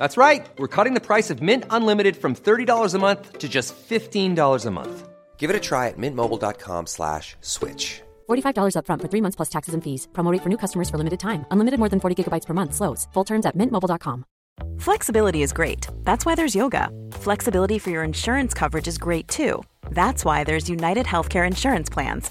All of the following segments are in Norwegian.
That's right. We're cutting the price of Mint Unlimited from $30 a month to just $15 a month. Give it a try at mintmobile.com slash switch. $45 upfront for three months plus taxes and fees. Promo rate for new customers for limited time. Unlimited more than 40 gigabytes per month. Slows. Full terms at mintmobile.com. Flexibility is great. That's why there's yoga. Flexibility for your insurance coverage is great too. That's why there's United Healthcare Insurance Plans.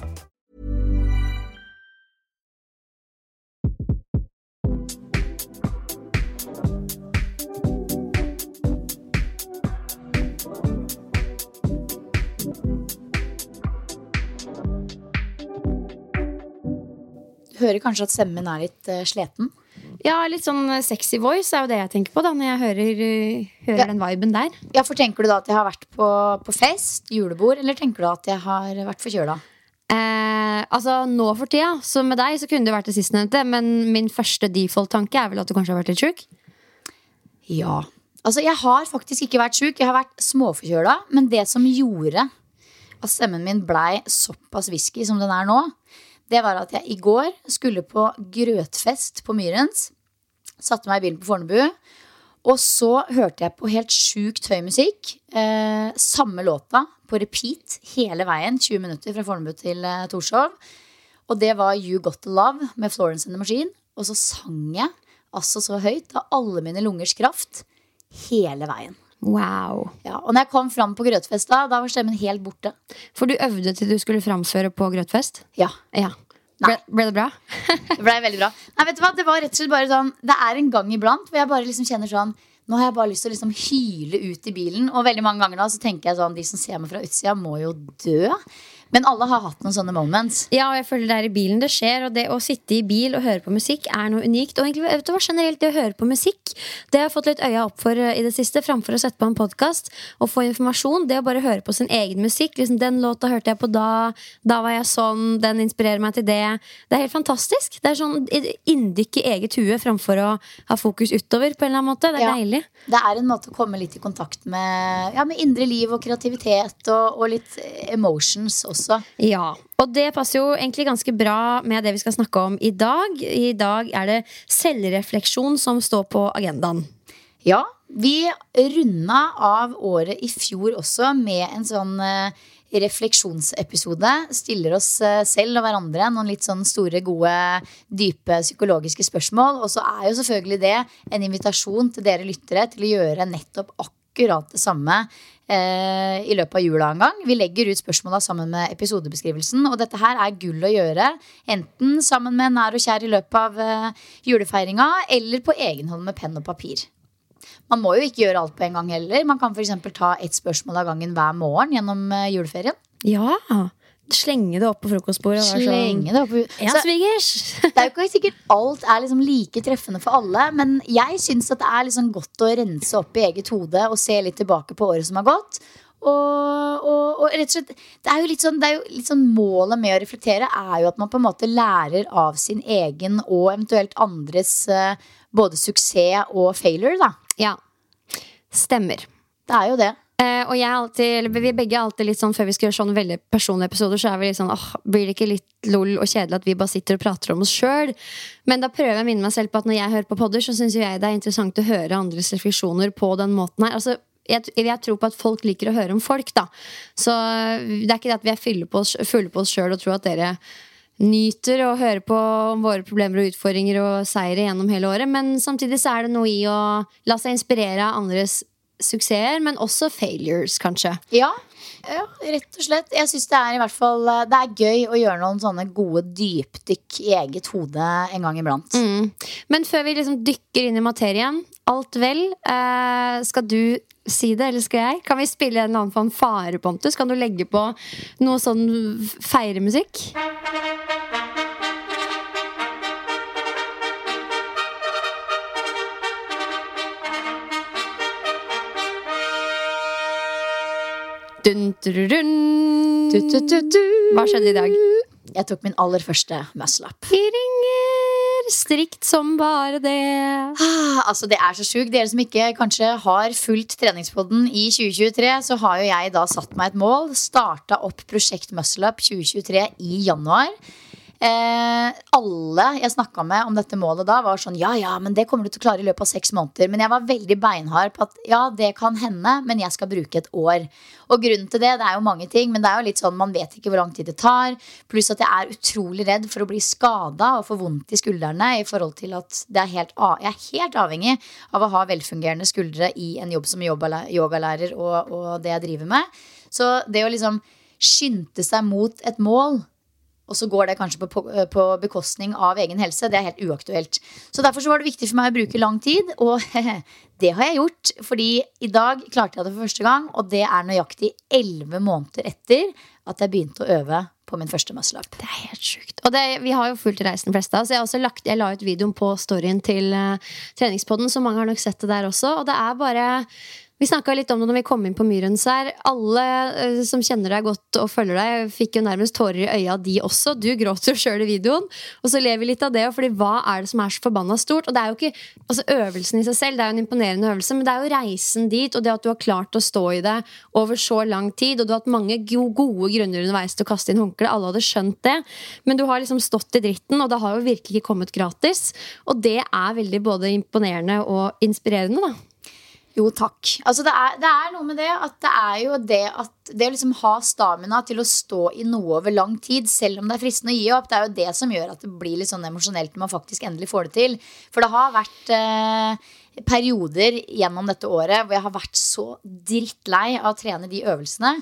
hører kanskje at stemmen er litt sleten? sliten. Ja, litt sånn sexy voice er jo det jeg tenker på da når jeg hører, uh, hører Ja. den viben der. Ja, for Tenker du da at jeg har vært på, på fest, julebord, eller tenker du at jeg har vært forkjøla? Eh, altså Nå for tida, så med deg, så kunne det vært det sistnevnte. Men min første default-tanke er vel at du kanskje har vært litt sjuk. Ja. Altså, jeg har faktisk ikke vært sjuk. Jeg har vært småforkjøla. Men det som gjorde at stemmen min blei såpass whisky som den er nå, det var at jeg i går skulle på grøtfest på Myrens. Satte meg i bilen på Fornebu. Og så hørte jeg på helt sjukt høy musikk. Eh, samme låta på repeat hele veien. 20 minutter fra Fornebu til eh, Torshov. Og det var You Got The Love med Florence and the Machine. Og så sang jeg altså så høyt av alle mine lungers kraft hele veien. Wow. Ja, og når jeg kom fram på grøtfest, da, da var stemmen helt borte. For du øvde til du skulle framføre på grøtfest? Ja, Ja. Ble, ble det bra? Det ble veldig bra. Nei, vet du hva, det var rett og slett bare sånn Det er en gang iblant hvor jeg bare liksom kjenner sånn Nå har jeg bare lyst til å liksom hyle ut i bilen. Og veldig mange ganger da så tenker jeg sånn De som ser meg fra utsida, må jo dø. Men alle har hatt noen sånne moments. Ja, og jeg føler det er i bilen det skjer. Og det å sitte i bil og høre på musikk er noe unikt. Og egentlig, vet du hva, generelt det å høre på musikk, det har jeg fått litt øya opp for eh, i det siste. Framfor å sette på en podkast og få informasjon. Det å bare høre på sin egen musikk. Liksom, den låta hørte jeg på da. Da var jeg sånn. Den inspirerer meg til det. Det er helt fantastisk. Det er sånn inndykk i eget hue framfor å ha fokus utover på en eller annen måte. Det er Ja. deilig. Det er en måte å komme litt i kontakt med, ja, med indre liv og kreativitet og, og litt emotions også. Ja, og det passer jo egentlig ganske bra med det vi skal snakke om i dag. I dag er det selvrefleksjon som står på agendaen. Ja, vi runda av året i fjor også med en sånn eh, refleksjonsepisode. Stiller oss eh, selv og hverandre noen litt sånn store, gode, dype psykologiske spørsmål. Og så er jo selvfølgelig det en invitasjon til dere lyttere til å gjøre nettopp akkurat det samme eh, i løpet av jula en gang. Vi legger ut spørsmåla sammen med episodebeskrivelsen. Og dette her er gull å gjøre. Enten sammen med nær og kjær i løpet av eh, julefeiringa, eller på egen hånd med penn og papir. Man må jo ikke gjøre alt på en gang heller. Man kan f.eks. ta ett spørsmål av gangen hver morgen gjennom eh, juleferien. Ja, Slenge det opp på frokostbordet. sånn, Slenge det opp. Ja, svigers! det er jo ikke sikkert alt er liksom like treffende for alle, men jeg syns at det er liksom godt å rense opp i eget hode og se litt tilbake på året som har gått. Og, og, og rett og slett Det er sånn, det er jo litt sånn Målet med å reflektere er jo at man på en måte lærer av sin egen og eventuelt andres eh, både suksess og failure, da. Ja. Stemmer. Det er jo det. Eh, og jeg alltid, eller vi begge er alltid litt sånn før vi skal gjøre sånne veldig personlige episoder, så er vi litt sånn åh, blir det ikke litt lol og kjedelig at vi bare sitter og prater om oss sjøl? Men da prøver jeg å minne meg selv på at når jeg hører på podder, så syns jeg det er interessant å høre andres refleksjoner på den måten her. Altså, jeg, jeg tror på at folk liker å høre om folk, da. Så det er ikke det at vi er fulle på oss sjøl og tror at dere nyter å høre på om våre problemer og utfordringer og seire gjennom hele året. Men samtidig så er det noe i å la seg inspirere av andres suksesser, men også failures, kanskje. Ja, ja, rett og slett. Jeg syns det er i hvert fall eh, Det er gøy å gjøre noen sånne gode dypdykk i eget hode en gang iblant. Mm. Men før vi liksom dykker inn i materien, alt vel, eh, skal du si det, eller skal jeg? Kan vi spille en annen fanfare, Pontus? Kan du legge på noe sånn feiremusikk? Dun, dun, dun. Du, du, du, du. Hva skjedde i dag? Jeg tok min aller første muscle-up. Vi ringer strikt som bare det. Ah, altså Det er så sjukt. Dere som ikke kanskje har fulgt treningspodden i 2023, så har jo jeg da satt meg et mål. Starta opp Prosjekt Muscle-up 2023 i januar. Eh, alle jeg snakka med om dette målet da, var sånn ja, ja, men det kommer du til å klare i løpet av seks måneder. Men jeg var veldig beinhard på at ja, det kan hende, men jeg skal bruke et år. Og grunnen til det, det er jo mange ting, men det er jo litt sånn man vet ikke hvor lang tid det tar. Pluss at jeg er utrolig redd for å bli skada og få vondt i skuldrene i forhold til at er helt, jeg er helt avhengig av å ha velfungerende skuldre i en jobb som yogalærer og, og det jeg driver med. Så det å liksom skynde seg mot et mål og så går det kanskje på, på, bekostning av egen helse. Det er helt uaktuelt. Så derfor så var det viktig for meg å bruke lang tid, og det har jeg gjort. Fordi i dag klarte jeg det for første gang, og det er nøyaktig elleve måneder etter at jeg begynte å øve på min første muscle-up. Det er helt sjukt. Og det, vi har jo fulgt reisen fleste av oss. Jeg, også lagt, jeg la ut videoen på storyen til uh, treningspodden, så mange har nok sett det der også. Og det er bare vi snakka litt om det når vi kom inn på Myrens her. Alle uh, som kjenner deg godt og følger deg, fikk jo nærmest tårer i øya, de også. Du gråter jo sjøl i videoen. Og så lever vi litt av det, fordi hva er det som er så forbanna stort? Og det er jo ikke altså Øvelsen i seg selv, det er jo en imponerende øvelse, men det er jo reisen dit, og det at du har klart å stå i det over så lang tid, og du har hatt mange gode grunner underveis til å kaste inn håndkleet. Alle hadde skjønt det, men du har liksom stått i dritten, og det har jo virkelig ikke kommet gratis. Og det er veldig både imponerende og inspirerende, da. Jo, takk. Altså, det, er, det, er, noe med det at det er jo det at det å liksom ha stamina til å stå i noe over lang tid, selv om det er fristende å gi opp, det er jo det som gjør at det blir litt sånn emosjonelt når man faktisk endelig får det til. For det har vært eh, perioder gjennom dette året hvor jeg har vært så drittlei av å trene de øvelsene.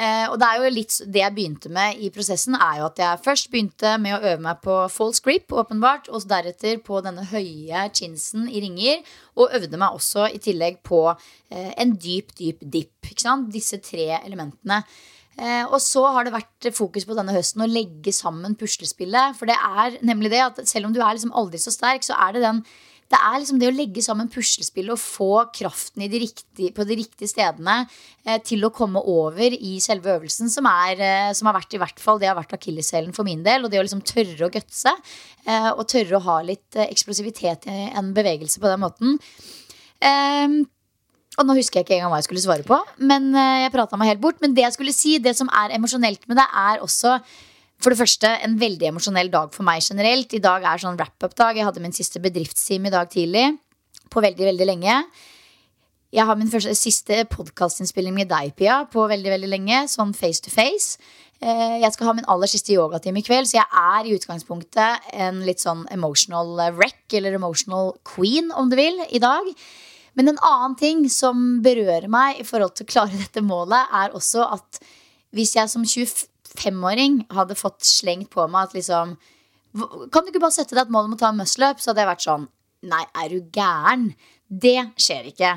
Eh, og det er jo litt det jeg begynte med i prosessen, er jo at jeg først begynte med å øve meg på false grip, åpenbart, og deretter på denne høye chinsen i ringer. Og øvde meg også i tillegg på eh, en dyp, dyp dip. Disse tre elementene. Eh, og så har det vært fokus på denne høsten å legge sammen puslespillet. For det er nemlig det at selv om du er liksom aldri så sterk, så er det den det er liksom det å legge sammen puslespillet og få kraften de riktige, på de riktige stedene eh, til å komme over i selve øvelsen, som, er, eh, som har vært i hvert fall det har vært akilleshælen for min del. Og det å liksom tørre å gutse eh, og tørre å ha litt eh, eksplosivitet i en bevegelse på den måten. Eh, og nå husker jeg ikke engang hva jeg skulle svare på, men eh, jeg meg helt bort. Men det jeg skulle si, det som er emosjonelt med det, er også for det første, en veldig emosjonell dag for meg generelt. I dag er sånn wrap-up-dag. Jeg hadde min siste bedriftsteam i dag tidlig. På veldig, veldig lenge. Jeg har min første, siste podkastinnspilling med deg, Pia, på veldig, veldig lenge. Sånn face to face. Jeg skal ha min aller siste yogatime i kveld, så jeg er i utgangspunktet en litt sånn emotional wreck, eller emotional queen, om du vil, i dag. Men en annen ting som berører meg i forhold til å klare dette målet, er også at hvis jeg som 25 femåring hadde fått slengt på meg at liksom Kan du ikke bare sette deg et mål om å ta muscle-up? Så hadde jeg vært sånn Nei, er du gæren? Det skjer ikke.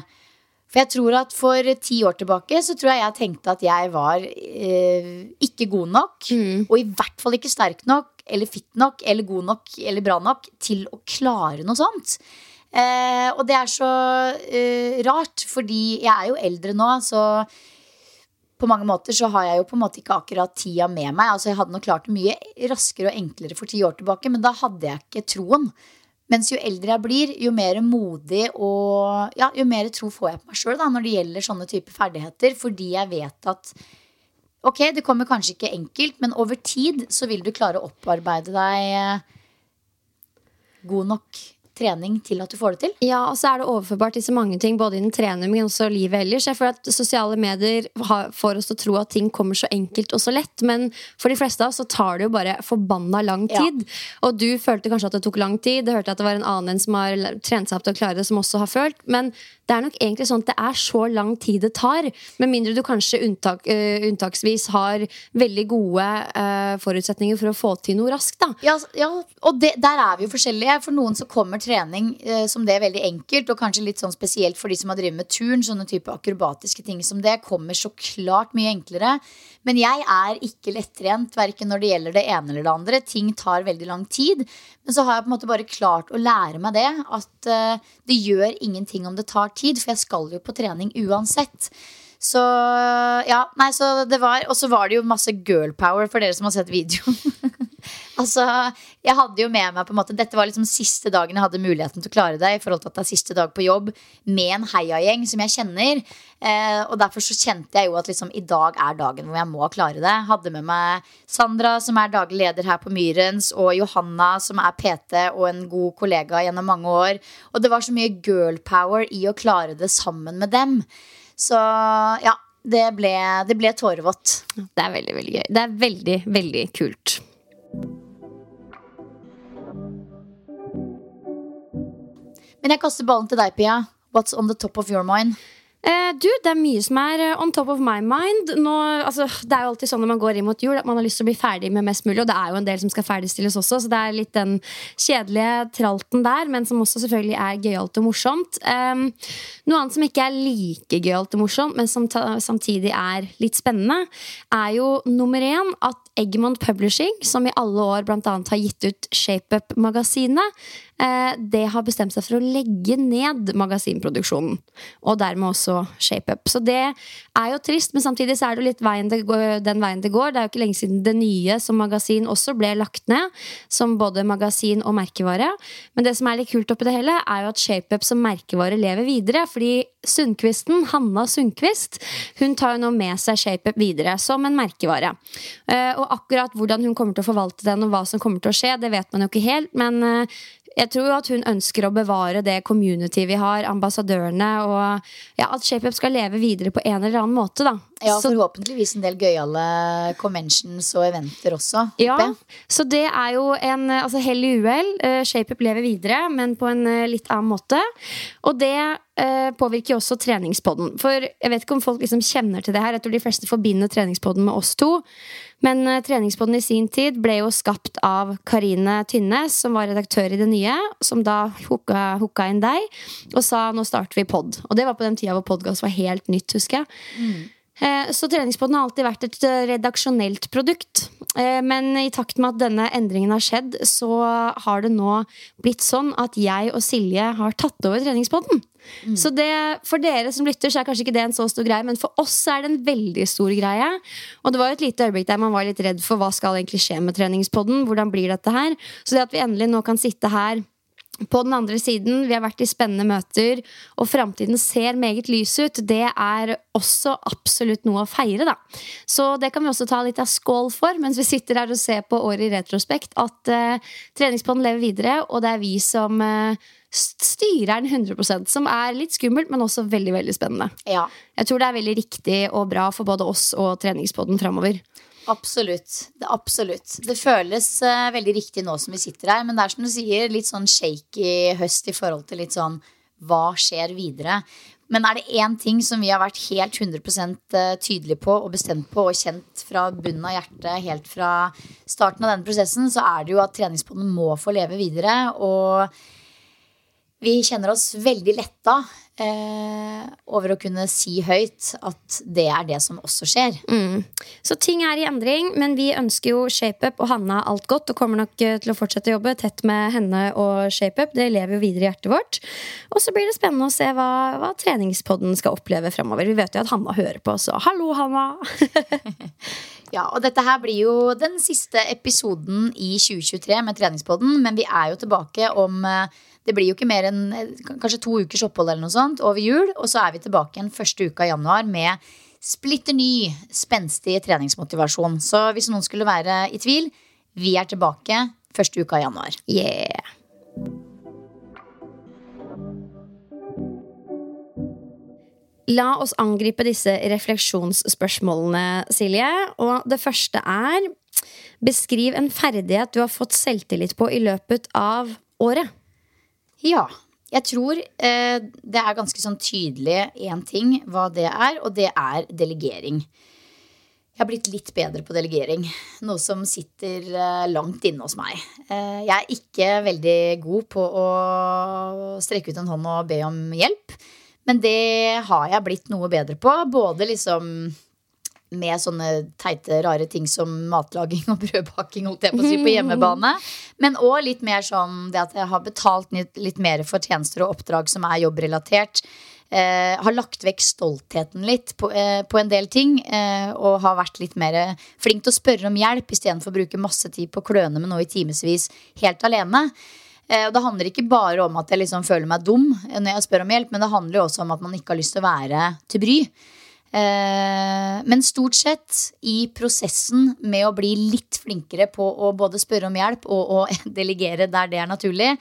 For jeg tror at for ti år tilbake så tror jeg jeg tenkte at jeg var eh, ikke god nok. Mm. Og i hvert fall ikke sterk nok eller fit nok eller god nok eller bra nok til å klare noe sånt. Eh, og det er så eh, rart, fordi jeg er jo eldre nå, så på mange måter så har jeg jo på en måte ikke akkurat tida med meg. Altså Jeg hadde nok klart det mye raskere og enklere for ti år tilbake, men da hadde jeg ikke troen. Mens jo eldre jeg blir, jo mer modig og ja, jo mer tro får jeg på meg sjøl når det gjelder sånne typer ferdigheter. Fordi jeg vet at ok, det kommer kanskje ikke enkelt, men over tid så vil du klare å opparbeide deg eh, god nok trening til at du får det til. Ja, og så er det overførbart til så mange ting, både innen trening, men også livet ellers. Jeg føler at Sosiale medier får oss til å tro at ting kommer så enkelt og så lett, men for de fleste av oss så tar det jo bare forbanna lang tid. Ja. Og du følte kanskje at det tok lang tid. Det hørte jeg at det var en annen som har trent seg opp til å klare det, som også har følt. Men det er nok egentlig sånn at det er så lang tid det tar, med mindre du kanskje unntak, uh, unntaksvis har veldig gode uh, forutsetninger for å få til noe raskt. da. Ja, ja og det, der er vi jo forskjellige. For noen så kommer trening uh, som det er veldig enkelt, og kanskje litt sånn spesielt for de som har drevet med turn, sånne type akrobatiske ting som det, kommer så klart mye enklere. Men jeg er ikke lettrent, verken når det gjelder det ene eller det andre. Ting tar veldig lang tid. Men så har jeg på en måte bare klart å lære meg det. At uh, det gjør ingenting om det tar tid, for jeg skal jo på trening uansett. Så ja, nei, så det var Og så var det jo masse girl power for dere som har sett videoen. altså, jeg hadde jo med meg på en måte Dette var liksom siste dagen jeg hadde muligheten til å klare det. I forhold til at det er siste dag på jobb med en heiagjeng som jeg kjenner. Eh, og derfor så kjente jeg jo at liksom i dag er dagen hvor jeg må klare det. Hadde med meg Sandra, som er daglig leder her på Myrens, og Johanna, som er PT og en god kollega gjennom mange år. Og det var så mye girl power i å klare det sammen med dem. Så ja, det ble, det ble tårevått. Det er veldig, veldig gøy. Det er veldig, veldig kult. Men jeg kaster ballen til deg, Pia. What's on the top of your mind? Eh, du, Det er mye som er eh, on top of my mind. Nå, altså, det er jo alltid sånn når man går inn mot jul at man har lyst til å bli ferdig med mest mulig. Og det er jo en del som skal ferdigstilles også, så det er litt den kjedelige tralten der. Men som også selvfølgelig er gøyalt og morsomt. Um, noe annet som ikke er like gøyalt og morsomt, men som samtidig er litt spennende, er jo nummer én at Eggemont Publishing, som i alle år bl.a. har gitt ut ShapeUp-magasinet, Eh, det har bestemt seg for å legge ned magasinproduksjonen. Og dermed også ShapeUp. Så det er jo trist, men samtidig så er det jo litt veien det går, den veien det går. Det er jo ikke lenge siden det nye som magasin også ble lagt ned. Som både magasin og merkevare. Men det som er litt kult oppi det hele, er jo at ShapeUp som merkevare lever videre. Fordi Sundquisten, Hanna Sundquist, hun tar jo nå med seg ShapeUp videre som en merkevare. Eh, og akkurat hvordan hun kommer til å forvalte den, og hva som kommer til å skje, det vet man jo ikke helt. Men eh, jeg tror jo at hun ønsker å bevare det community vi har, ambassadørene, og ja, at ShapeUp skal leve videre på en eller annen måte. da. Ja, forhåpentligvis en del gøyale conventions og eventer også. Ja, så det er jo en altså hell i uhell. Uh, ShapeUp lever videre, men på en litt annen måte. Og det påvirker jo også treningspodden. For jeg vet ikke om folk liksom kjenner til det her. Jeg tror de fleste forbinder treningspodden med oss to. Men uh, Treningspodden i sin tid ble jo skapt av Karine Tynnes, som var redaktør i Det Nye, som da hooka, hooka inn deg og sa nå starter vi pod. Og det var på den tida hvor podkast var helt nytt, husker jeg. Mm. Eh, så Treningspodden har alltid vært et eh, redaksjonelt produkt. Men i takt med at denne endringen har skjedd, så har det nå blitt sånn at jeg og Silje har tatt over Treningspodden. Mm. Så det, for dere som lytter, så er kanskje ikke det en så stor greie, men for oss er det en veldig stor greie. Og det var et lite øyeblikk der man var litt redd for hva skal egentlig skje med treningspodden. Hvordan blir dette her? Så det at vi endelig nå kan sitte her på den andre siden, vi har vært i spennende møter, og framtiden ser meget lys ut. Det er også absolutt noe å feire, da. Så det kan vi også ta litt av skål for mens vi sitter her og ser på året i retrospekt. At uh, treningspodden lever videre, og det er vi som uh, styrer den 100% som er litt skummelt, men også veldig veldig spennende. Ja. Jeg tror det er veldig riktig og bra for både oss og treningspodden framover. Absolutt. Det, absolutt. det føles uh, veldig riktig nå som vi sitter her, men det er som du sier, litt sånn shaky høst i forhold til litt sånn hva skjer videre? Men er det én ting som vi har vært helt 100 eh, tydelige på og bestemt på og kjent fra bunnen av hjertet helt fra starten av denne prosessen, så er det jo at treningsbåndet må få leve videre. Og vi kjenner oss veldig letta eh, over å kunne si høyt at det er det som også skjer. Mm. Så ting er i endring, men vi ønsker jo ShapeUp og Hanna alt godt og kommer nok eh, til å fortsette å jobbe tett med henne og ShapeUp. Det lever jo videre i hjertet vårt. Og så blir det spennende å se hva, hva treningspodden skal oppleve fremover. Vi vet jo at Hanna hører på, så hallo, Hanna! Ja, og dette her blir jo den siste episoden i 2023 med treningspodden, men vi er jo tilbake om eh, Det blir jo ikke mer enn eh, kanskje to ukers opphold eller noe sånt over jul, og så er vi tilbake igjen første uka i januar med splitter ny, spenstig treningsmotivasjon. Så hvis noen skulle være i tvil, vi er tilbake første uka i januar. Yeah. La oss angripe disse refleksjonsspørsmålene, Silje. Og det første er Beskriv en ferdighet du har fått selvtillit på i løpet av året. Ja. Jeg tror eh, det er ganske sånn tydelig én ting hva det er, og det er delegering. Jeg har blitt litt bedre på delegering, noe som sitter eh, langt inne hos meg. Eh, jeg er ikke veldig god på å strekke ut en hånd og be om hjelp, men det har jeg blitt noe bedre på. Både liksom med sånne teite, rare ting som matlaging og brødbaking holdt jeg på å si, på hjemmebane. Men òg litt mer sånn det at jeg har betalt litt, mer for tjenester og oppdrag som er jobbrelatert. Eh, har lagt vekk stoltheten litt på, eh, på en del ting. Eh, og har vært litt mer flink til å spørre om hjelp istedenfor å bruke masse tid på å kløne med noe i timevis helt alene. Eh, og det handler ikke bare om at jeg liksom føler meg dum når jeg spør om hjelp, men det handler også om at man ikke har lyst til å være til bry. Eh, men stort sett i prosessen med å bli litt flinkere på å både spørre om hjelp og å delegere der det er naturlig,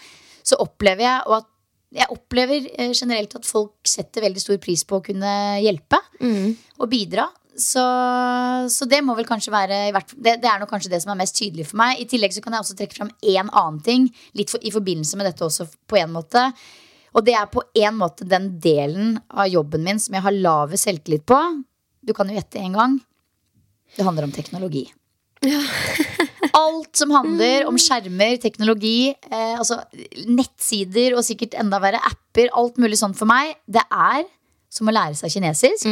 så opplever jeg og at jeg opplever eh, generelt at folk setter veldig stor pris på å kunne hjelpe og bidra. Så, så det må vel kanskje være det, det er nok kanskje det som er mest tydelig for meg. I tillegg så kan jeg også trekke fram én annen ting litt for, i forbindelse med dette også på en måte. Og det er på en måte den delen av jobben min som jeg har lave selvtillit på. Du kan jo gjette en gang. Det handler om teknologi. Alt som handler om skjermer, teknologi, eh, altså nettsider og sikkert enda verre apper, alt mulig sånn for meg, det er som å lære seg kinesisk.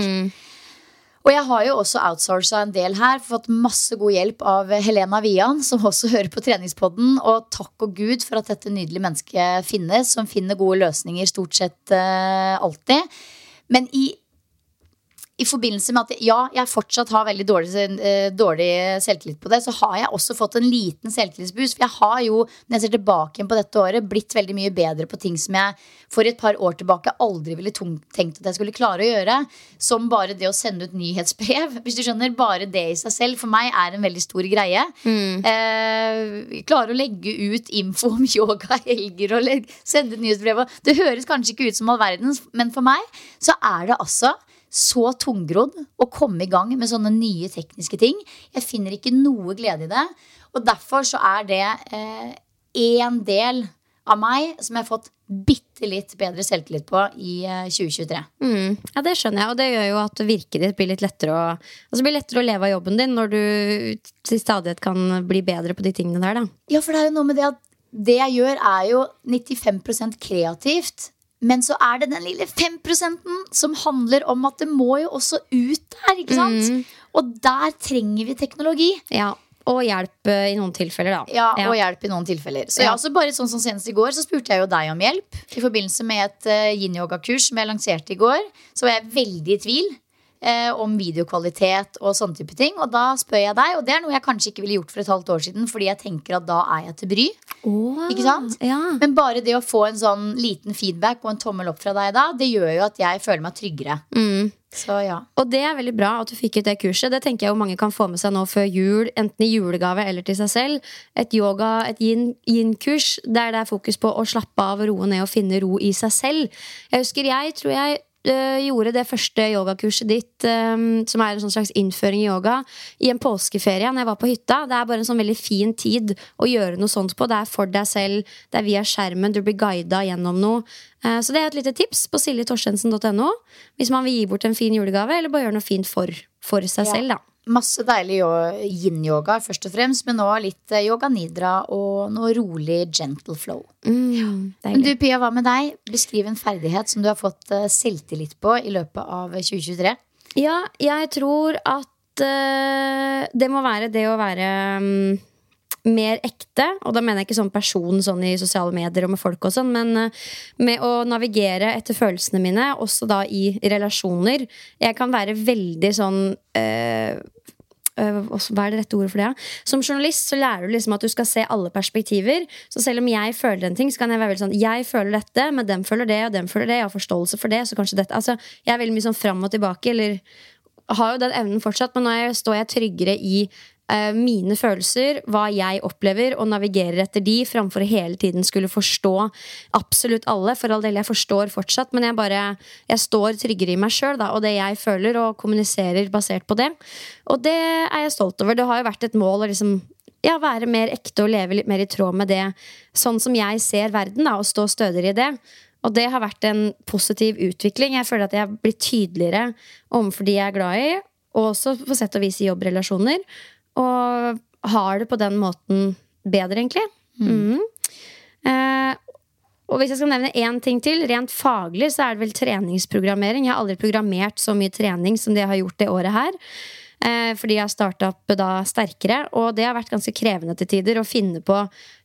Og jeg har jo også outsourca en del her, fått masse god hjelp av Helena Vian, som også hører på treningspodden. Og takk og gud for at dette nydelige mennesket finnes, som finner gode løsninger stort sett uh, alltid. Men i, i forbindelse med at ja, jeg fortsatt har veldig dårlig, eh, dårlig selvtillit på det, så har jeg også fått en liten selvtillitsboost. For jeg har jo, når jeg ser tilbake igjen på dette året, blitt veldig mye bedre på ting som jeg for et par år tilbake aldri ville tenkt at jeg skulle klare å gjøre. Som bare det å sende ut nyhetsbrev. Hvis du skjønner, Bare det i seg selv for meg er en veldig stor greie. Eh, klare å legge ut info om yoga helger og sende ut nyhetsbrev. Det høres kanskje ikke ut som all verdens, men for meg så er det altså så tungrodd å komme i gang med sånne nye tekniske ting. Jeg finner ikke noe glede i det. Og derfor så er det én del av meg som jeg har fått bitte litt bedre selvtillit på i eh, 2023. Mm. Ja, det skjønner jeg, og det gjør jo at virket ditt blir litt lettere å, altså blir lettere å leve av jobben din når du til stadighet kan bli bedre på de tingene der, da. Ja, for det er jo noe med det at det jeg gjør, er jo 95% kreativt. Men så er det den lille 5 som handler om at det må jo også ut der. ikke sant? Og der trenger vi teknologi. Ja, Og hjelp eh, i noen tilfeller, da. Ja, Og hjelp i noen tilfeller. Så ja, Ja. bare sånn som Senest i går så spurte jeg jo deg om hjelp. I forbindelse med et uh, yin-yoga-kurs som jeg lanserte i går. Så var jeg veldig i tvil eh, om videokvalitet og sånne type ting. Og da spør jeg deg, og det er noe jeg kanskje ikke ville gjort for et halvt år siden, fordi jeg tenker at da er jeg til bry. Ikke sant? Ja. Men bare det å få en sånn liten feedback og en tommel opp fra deg da, det gjør jo at jeg føler meg tryggere. Mm. Så ja. Og det er veldig bra at du fikk ut det kurset. Det tenker jeg jo mange kan få med seg nå før jul, enten i julegave eller til seg selv. Et yoga, et yin- yin-kurs der det er fokus på å slappe av, roe ned og finne ro i seg selv. Jeg husker jeg tror jeg gjorde det første yogakurset ditt, øhm, som er en sånn slags innføring i yoga, i en påskeferie når jeg var på hytta. Det er bare en sånn veldig fin tid å gjøre noe sånt på. Det er for deg selv, det er via skjermen, du blir guida gjennom noe. Eh, Så det er et lite tips på siljetorstensen.no hvis man vil gi bort en fin julegave, eller bare gjøre noe fint for, for seg Ja. selv. da Masse deilig yo- yin-yoga først og fremst, men nå litt eh, yoga nidra og noe rolig gentle flow. mm, Men du Pia, hva med deg? Beskriv en ferdighet som du har fått eh, selvtillit på i løpet av 2023. Ja, jeg tror at uh, det må være det å være mm, mer ekte. Og da mener jeg ikke sånn person sånn i sosiale medier og med folk og sånn, men eh, med å navigere etter følelsene mine, også da i relasjoner. Jeg kan være veldig sånn øh, Hva er det rette ordet for det? Som journalist så lærer du liksom at du skal se alle perspektiver. Så selv om jeg føler en ting, så kan jeg være veldig sånn Jeg føler dette, men den føler det, og den føler det. Jeg har forståelse for det, så kanskje dette Altså, jeg er veldig mye sånn fram og tilbake, eller har jo den evnen fortsatt, men nå står jeg tryggere i mine følelser, hva jeg opplever, og navigerer etter de, framfor å hele tiden skulle forstå absolutt alle. For all del, jeg forstår fortsatt, men jeg bare Jeg står tryggere i meg sjøl og det jeg føler, og kommuniserer basert på det. Og det er jeg stolt over. Det har jo vært et mål å liksom ja, være mer ekte og leve litt mer i tråd med det, sånn som jeg ser verden, da, og stå stødigere i det. Og det har vært en positiv utvikling. Jeg føler at jeg har blitt tydeligere overfor de jeg er glad i, og også på sett og vis i jobbrelasjoner. Og har det på den måten bedre, egentlig. Mm. Eh, og hvis jeg skal nevne én ting til, rent faglig, så er det vel treningsprogrammering. Jeg har aldri programmert så mye trening som det jeg har gjort det året her. Eh, fordi jeg har starta opp da sterkere, og det har vært ganske krevende til tider å finne på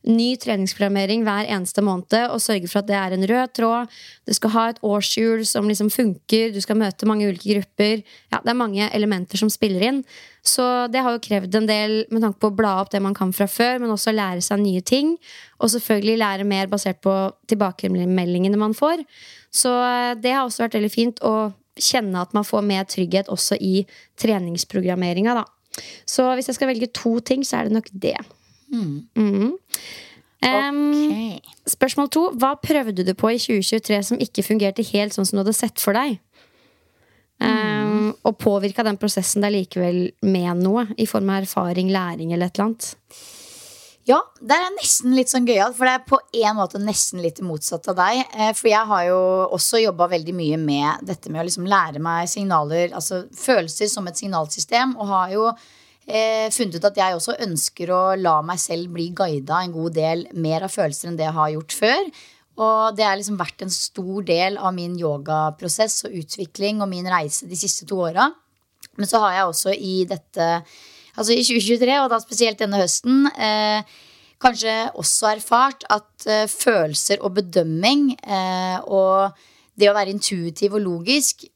ny treningsprogrammering hver eneste måned og sørge for at det er en rød tråd. Du skal ha et årshjul som liksom funker, du skal møte mange ulike grupper. Ja, Det er mange elementer som spiller inn. Så det har jo krevd en del med tanke på å bla opp det man kan fra før, men også lære seg nye ting. Og selvfølgelig lære mer basert på tilbakemeldingene man får. Så eh, det har også vært veldig fint å kjenne at man får mer trygghet også i treningsprogrammeringa. Så hvis jeg skal velge to ting, så er det nok det. Mhm. Em, Ok. Spørsmål to. Hva prøvde du på i 2023 som ikke fungerte helt sånn som du hadde sett for deg? Um, og påvirka den prosessen deg likevel med noe? I form av erfaring, læring eller et eller annet? Ja, det er nesten litt sånn gøyalt, for det er på en måte nesten litt motsatt av deg. Eh, For jeg har jo også jobba veldig mye med dette med å liksom lære meg signaler, altså følelser som et signalsystem, og har jo eh, funnet ut at jeg også ønsker å la meg selv bli guida en god del mer av følelser enn det jeg har gjort før. Og det har liksom vært en stor del av min yogaprosess og utvikling og min reise de siste to åra. Men så har jeg også i dette Altså i 2023, og da spesielt denne høsten, eh, kanskje også erfart at eh, følelser og bedømming eh, og det å være intuitiv og logisk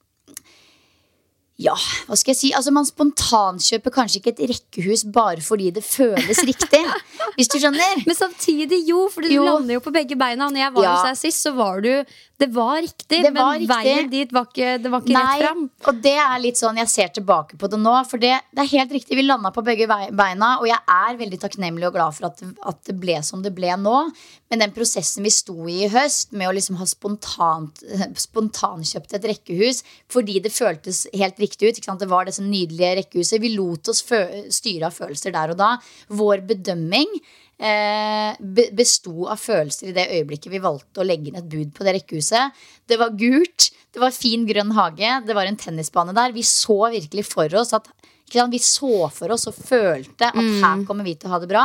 ja, hva skal jeg si? Altså Man spontankjøper kanskje ikke et rekkehus bare fordi det føles riktig. Hvis du skjønner? Men samtidig, jo, for du Jo. lander jo på begge beina. Og når jeg var Ja. hos deg sist, så var du Det var riktig, Det men riktig. veien dit var ikke, det var ikke rett fram. og det er litt sånn jeg ser tilbake på det nå. For det, det er helt riktig, vi landa på begge beina, og jeg er veldig takknemlig og glad for at, at det ble som det ble nå. Men den prosessen vi sto i i høst, med å liksom ha spontant, spontankjøpt et rekkehus fordi det føltes helt riktig ut. Det var disse nydelige rekkehuset. Vi lot oss styre av følelser der og da. Vår bedømming eh, besto av følelser i det øyeblikket vi valgte å legge inn et bud på det rekkehuset. Det var gult, det var fin grønn hage, det var en tennisbane der. Vi så virkelig for oss at? Vi så for oss og følte at her kommer vi til å ha det bra.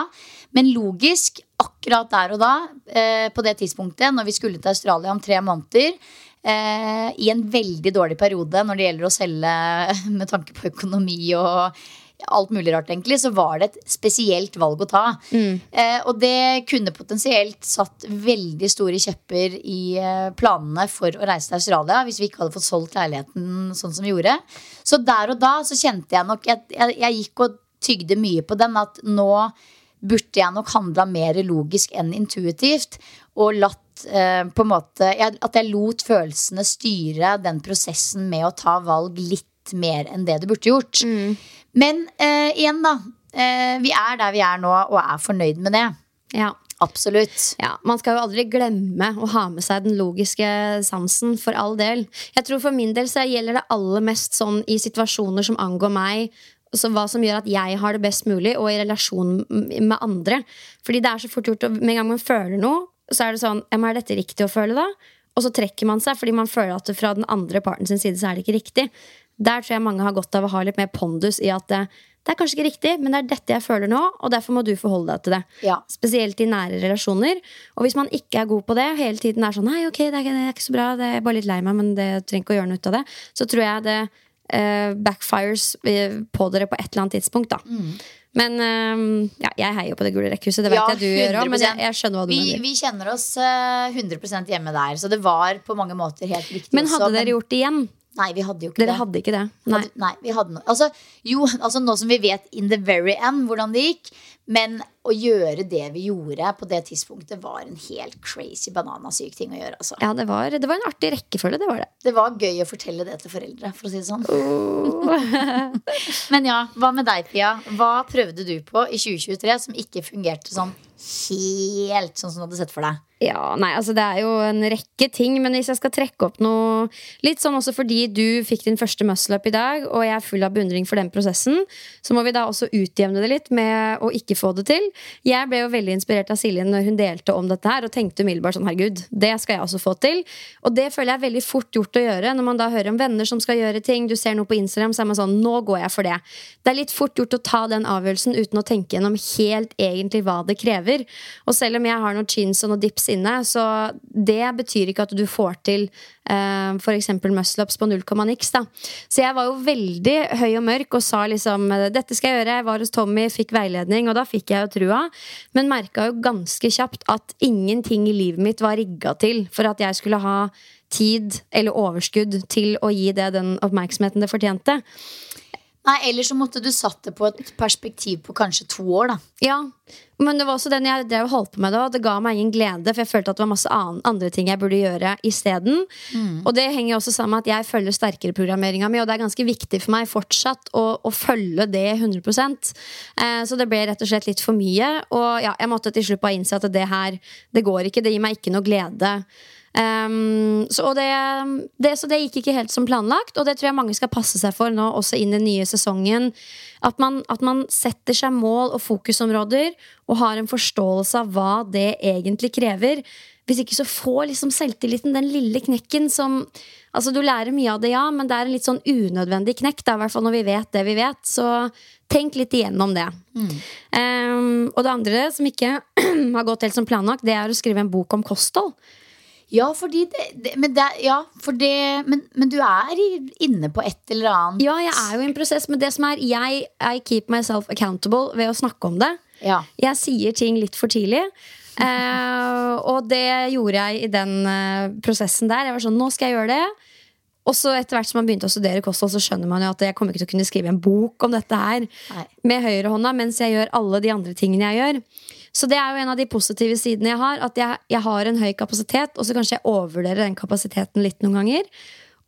Men logisk, akkurat der og da, eh, på det tidspunktet, når vi skulle til Australia om tre måneder, eh, i en veldig dårlig periode når det gjelder å selge med tanke på økonomi og alt mulig rart, egentlig, så var det et spesielt valg å ta. Eh, og det kunne potensielt satt veldig store kjepper i eh, planene for å reise til Australia hvis vi ikke hadde fått solgt leiligheten sånn som vi gjorde. Så der og da så kjente jeg nok Jeg, jeg, jeg gikk og tygde mye på den at nå burde jeg nok handla mer logisk enn intuitivt. Og latt eh, på en måte At jeg lot følelsene styre den prosessen med å ta valg litt mer enn det du burde gjort. Men eh, igjen, da. Eh, vi er der vi er nå, og er fornøyd med det. Ja. Absolutt. Ja, Man skal jo aldri glemme å ha med seg den logiske sansen, for all del. Jeg tror For min del så gjelder det aller mest sånn i situasjoner som angår meg. Så hva som gjør at jeg har det best mulig, og i relasjon med andre. Fordi det er så fort gjort å- Med en gang man føler noe, så er det sånn Er dette riktig å føle, da? Og så trekker man seg fordi man føler at fra den andre parten sin side så er det ikke riktig. Der tror jeg mange har godt av å ha litt mer pondus i at det, det er kanskje ikke riktig, men det er dette jeg føler nå, og derfor må du forholde deg til det. Ja. Spesielt i nære relasjoner. Og hvis man ikke er god på det, og hele tiden er sånn Nei, ok, det er, ikke, det er ikke så bra, det er bare litt lei meg, men det trenger ikke å gjøre noe ut av det. Så tror jeg det eh, backfires eh, på dere på et eller annet tidspunkt, da. Men eh, ja, jeg heier jo på det gule rekkhuset, det vet Ja, jeg du gjør òg, men jeg, jeg skjønner hva du Vi, mener. vi kjenner oss eh, 100% hjemme der, så det var på mange måter helt riktig. Men også, hadde dere gjort det igjen? Nei, vi hadde jo ikke Dere det. hadde ikke det? Nei. Hadde, nei, vi hadde noe. Altså, jo, altså nå som vi vet in the very end hvordan det gikk, men å gjøre det vi gjorde på det tidspunktet, var en helt crazy bananasyk ting å gjøre. Altså. Ja, det var, det var en artig rekkefølge, det var det. Det var gøy å fortelle det til foreldre, for å si det sånn. men ja, hva med deg, Pia? Hva prøvde du på i 2023 som ikke fungerte sånn helt sånn som du hadde sett for deg? Ja, nei, altså Det er jo en rekke ting, men hvis jeg skal trekke opp noe Litt sånn også fordi du fikk din første muscle-up i dag, og jeg er full av beundring for den prosessen, så må vi da også utjevne det litt med å ikke få det til. Jeg ble jo veldig inspirert av Silje når hun delte om dette her, og tenkte umiddelbart sånn herregud, det skal jeg også få til. Og det føler jeg er veldig fort gjort å gjøre når man da hører om venner som skal gjøre ting, du ser noe på Instagram, så er man sånn nå går jeg for det. Det er litt fort gjort å ta den avgjørelsen uten å tenke gjennom helt egentlig hva det krever. Og selv om jeg har noen chins og noen dips inne, så det betyr ikke at du får til uh, f.eks. muscle-ups på null komma niks. da. Så jeg var jo veldig høy og mørk og sa liksom dette skal jeg gjøre. Jeg var hos Tommy, fikk veiledning, og da fikk jeg jo trua. Men merka jo ganske kjapt at ingenting i livet mitt var rigga til for at jeg skulle ha tid eller overskudd til å gi det den oppmerksomheten det fortjente. Nei, Eller så måtte du satt det på et perspektiv på kanskje to år. da Ja, men det var også den jeg drev og holdt på med da. og Det ga meg ingen glede, for jeg følte at det var masse an- andre ting jeg burde gjøre isteden. Og det henger også sammen med at jeg følger sterkere programmeringa mi, og det er ganske viktig for meg fortsatt å, å følge det 100 eh, Så det ble rett og slett litt for mye. Og ja, jeg måtte til slutt bare innse at det her, det går ikke. Det gir meg ikke noe glede. Um, så, det, det, så det gikk ikke helt som planlagt, og det tror jeg mange skal passe seg for nå, også inn i den nye sesongen. At man, at man setter seg mål og fokusområder og har en forståelse av hva det egentlig krever. Hvis ikke så får liksom selvtilliten den lille knekken som Altså Du lærer mye av det, ja, men det er en litt sånn unødvendig knekk. Da, I hvert fall når vi vet det vi vet. Så tenk litt igjennom det. Um, og det andre, som ikke har gått helt som planlagt, det er å skrive en bok om kosthold. Ja, fordi det, det, men, det, ja, for det men, men du er inne på et eller annet. Ja, jeg er jo i en prosess, men det som er jeg I keep myself accountable ved å snakke om det. Ja. Jeg sier ting litt for tidlig. Eh, og det gjorde jeg i den eh, prosessen der. Jeg var sånn, nå skal jeg gjøre det. Og så etter hvert som man begynte å studere kosthold, så skjønner man jo at jeg kommer ikke til å kunne skrive en bok om dette her Nei. med høyrehånda mens jeg gjør alle de andre tingene jeg gjør. Så det er jo en av de positive sidene jeg har. At jeg, jeg har en høy kapasitet, og så kanskje jeg overvurderer den kapasiteten litt noen ganger.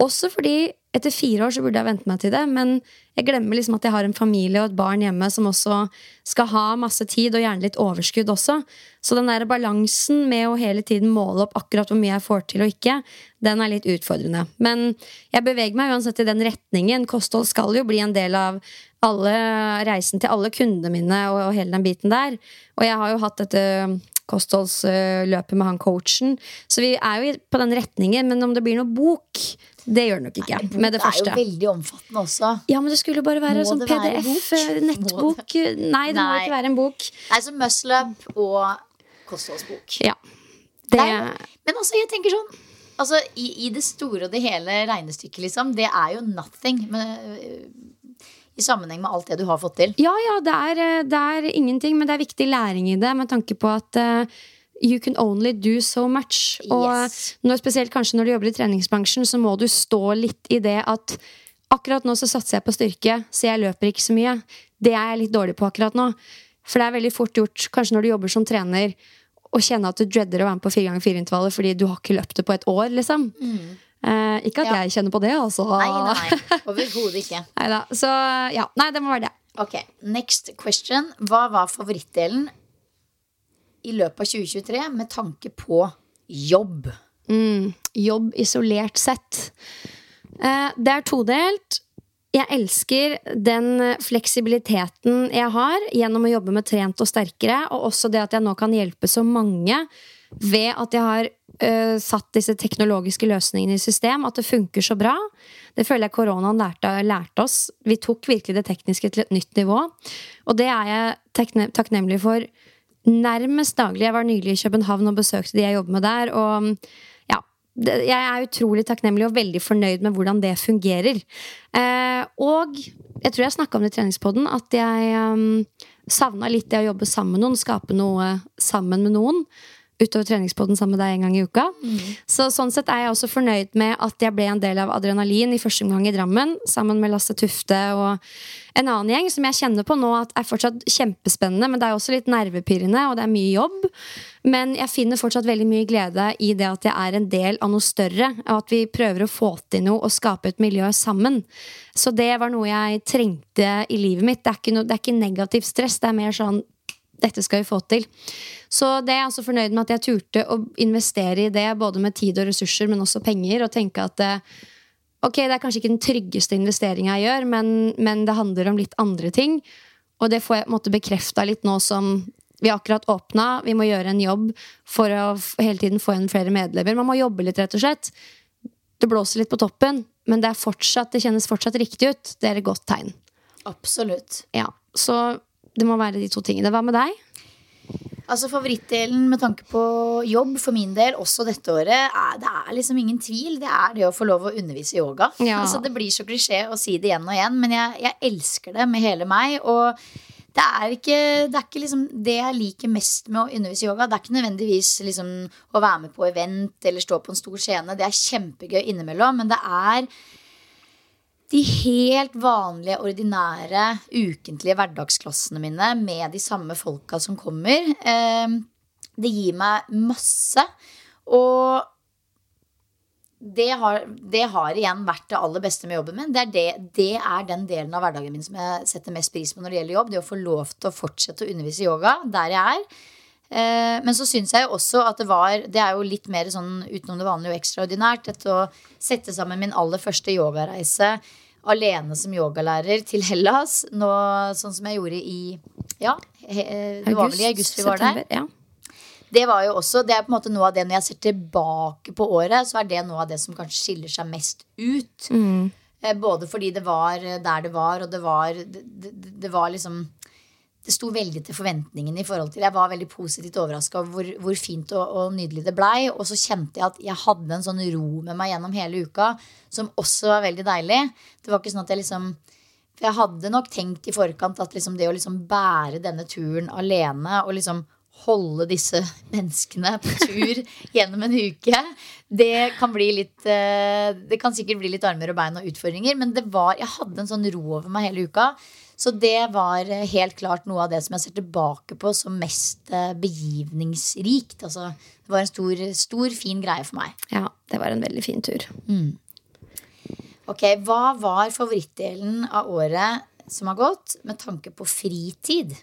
Også fordi etter fire år så burde jeg vente meg til det, men jeg glemmer liksom at jeg har en familie og et barn hjemme som også skal ha masse tid, og gjerne litt overskudd også. Så den der balansen med å hele tiden måle opp akkurat hvor mye jeg får til og ikke, den er litt utfordrende. Men jeg beveger meg uansett i den retningen. Kosthold skal jo bli en del av alle reisen til alle kundene mine og, og hele den biten der. Og jeg har jo hatt dette kostholdsløpet med han coachen. Så vi er jo på den retningen, men om det blir noe bok, det gjør det nok ikke. Nei, med det første. er jo veldig omfattende også. Ja, men det skulle bare være Må sånn det være PDF, bok? eh, nettbok. Nei, det må ikke være en bok. Nei, så Muslup og kostholdsbok. Ja. Det, Nei, men også, jeg tenker sånn Altså, i, I det store og det hele regnestykket, liksom, det er jo nothing men, i sammenheng med alt det du har fått til. ja, ja, det er, eh, det er ingenting, men det er viktig læring i det med tanke på at uh, You can only do so much. Og Yes. når, spesielt kanskje når du jobber i treningsbransjen, så må du stå litt i det at akkurat nå så satser jeg på styrke, så jeg løper ikke så mye. Det er jeg litt dårlig på akkurat nå. For det er veldig fort gjort, kanskje når du jobber som trener, å kjenne at du dreader å være med på fire ganger fire intervaller fordi du har ikke løpt det på et år, liksom. Eh, ikke at Ja. jeg kjenner på det, altså. Nei, nei, overhodet ikke. Neida. Så ja, nei, det må være det. Ok, Next question. Hva var favorittdelen i løpet av 2023 med tanke på jobb? Jobb isolert sett. Eh, det er todelt. Jeg elsker den fleksibiliteten jeg har gjennom å jobbe med Trent og sterkere, og også det at jeg nå kan hjelpe så mange ved at jeg har eh, satt disse teknologiske løsningene i system, at det funker så bra. Det føler jeg koronaen lærte, lærte oss. Vi tok virkelig det tekniske til et nytt nivå. Og det er jeg takknemlig for nærmest daglig. Jeg var nylig i København og besøkte de jeg jobber med der. Og ja, jeg er utrolig takknemlig og veldig fornøyd med hvordan det fungerer. Eh, og jeg tror jeg snakka om det i treningspodden, at jeg um, savna litt det å jobbe sammen med noen, skape noe sammen med noen. Utover treningspodden sammen med deg en gang i uka. Så sånn sett er jeg også fornøyd med at jeg ble en del av Adrenalin i første omgang i Drammen, sammen med Lasse Tufte og en annen gjeng som jeg kjenner på nå at er fortsatt kjempespennende, men det er også litt nervepirrende, og det er mye jobb. Men jeg finner fortsatt veldig mye glede i det at jeg er en del av noe større, og at vi prøver å få til noe og skape et miljø sammen. Så det var noe jeg trengte i livet mitt. Det er ikke, noe, det er ikke negativt stress, det er mer sånn dette skal vi få til. Så det er jeg også fornøyd med at jeg turte å investere i det, både med tid og ressurser, men også penger, og tenke at eh, ok, det er kanskje ikke den tryggeste investeringa jeg gjør, men, men, det handler om litt andre ting. Og det får jeg måtte bekrefta litt nå som vi akkurat åpna. Vi må gjøre en jobb for å hele tiden få igjen flere medlemmer. Man må jobbe litt, rett og slett. Det blåser litt på toppen, men det, fortsatt, det kjennes fortsatt riktig ut. Det er et godt tegn. Absolutt. Ja, Så det må være de to tingene. Hva med deg? Altså Favorittdelen med tanke på jobb for min del også dette året, er, det er liksom ingen tvil. Det er det å få lov å undervise i yoga. Ja. Altså Det blir så klisjé å si det igjen og igjen, men jeg, jeg elsker det med hele meg. Og det er ikke det, er ikke liksom det jeg liker mest med å undervise i yoga. Det er ikke nødvendigvis liksom å være med på event eller stå på en stor scene. Det er kjempegøy innimellom, men det er de helt vanlige, ordinære, ukentlige hverdagsklassene mine med de samme folka som kommer. Eh, det gir meg masse. Og det har, det har igjen vært det aller beste med jobben min. Det er, det, det er den delen av hverdagen min som jeg setter mest pris på når det gjelder jobb. Det å få lov til å fortsette å undervise yoga der jeg er. Eh, men så syns jeg også at det var Det er jo litt mer sånn utenom det vanlige og ekstraordinært. Dette å sette sammen min aller første yogareise alene som yogalærer til Hellas. Nå, sånn som jeg gjorde i Ja, he, det var vel i august vi var der. Ja. Det var jo også, det er på en måte noe av det Når jeg ser tilbake på året, så er det noe av det som kanskje skiller seg mest ut. Mm. Både fordi det var eh, der det var, og det var Det, det, det var liksom det sto veldig til forventningene. i forhold til Jeg var veldig positivt overraska over hvor, hvor fint og, og nydelig det blei. Og så kjente jeg at jeg hadde en sånn ro med meg gjennom hele uka som også var veldig deilig. Det var ikke sånn at jeg liksom For jeg hadde nok tenkt i forkant at liksom det å liksom bære denne turen alene og liksom holde disse menneskene på tur gjennom en uke, det kan bli litt eh, Det kan sikkert bli litt armer og bein og utfordringer, men det var, jeg hadde en sånn ro over meg hele uka. Så det var eh, helt klart noe av det som jeg ser tilbake på som mest eh, begivningsrikt. Altså, det var en stor, stor, fin greie for meg. ja, det var en veldig fin tur. Ok, Hva var favorittdelen av året som har gått, med tanke på fritid?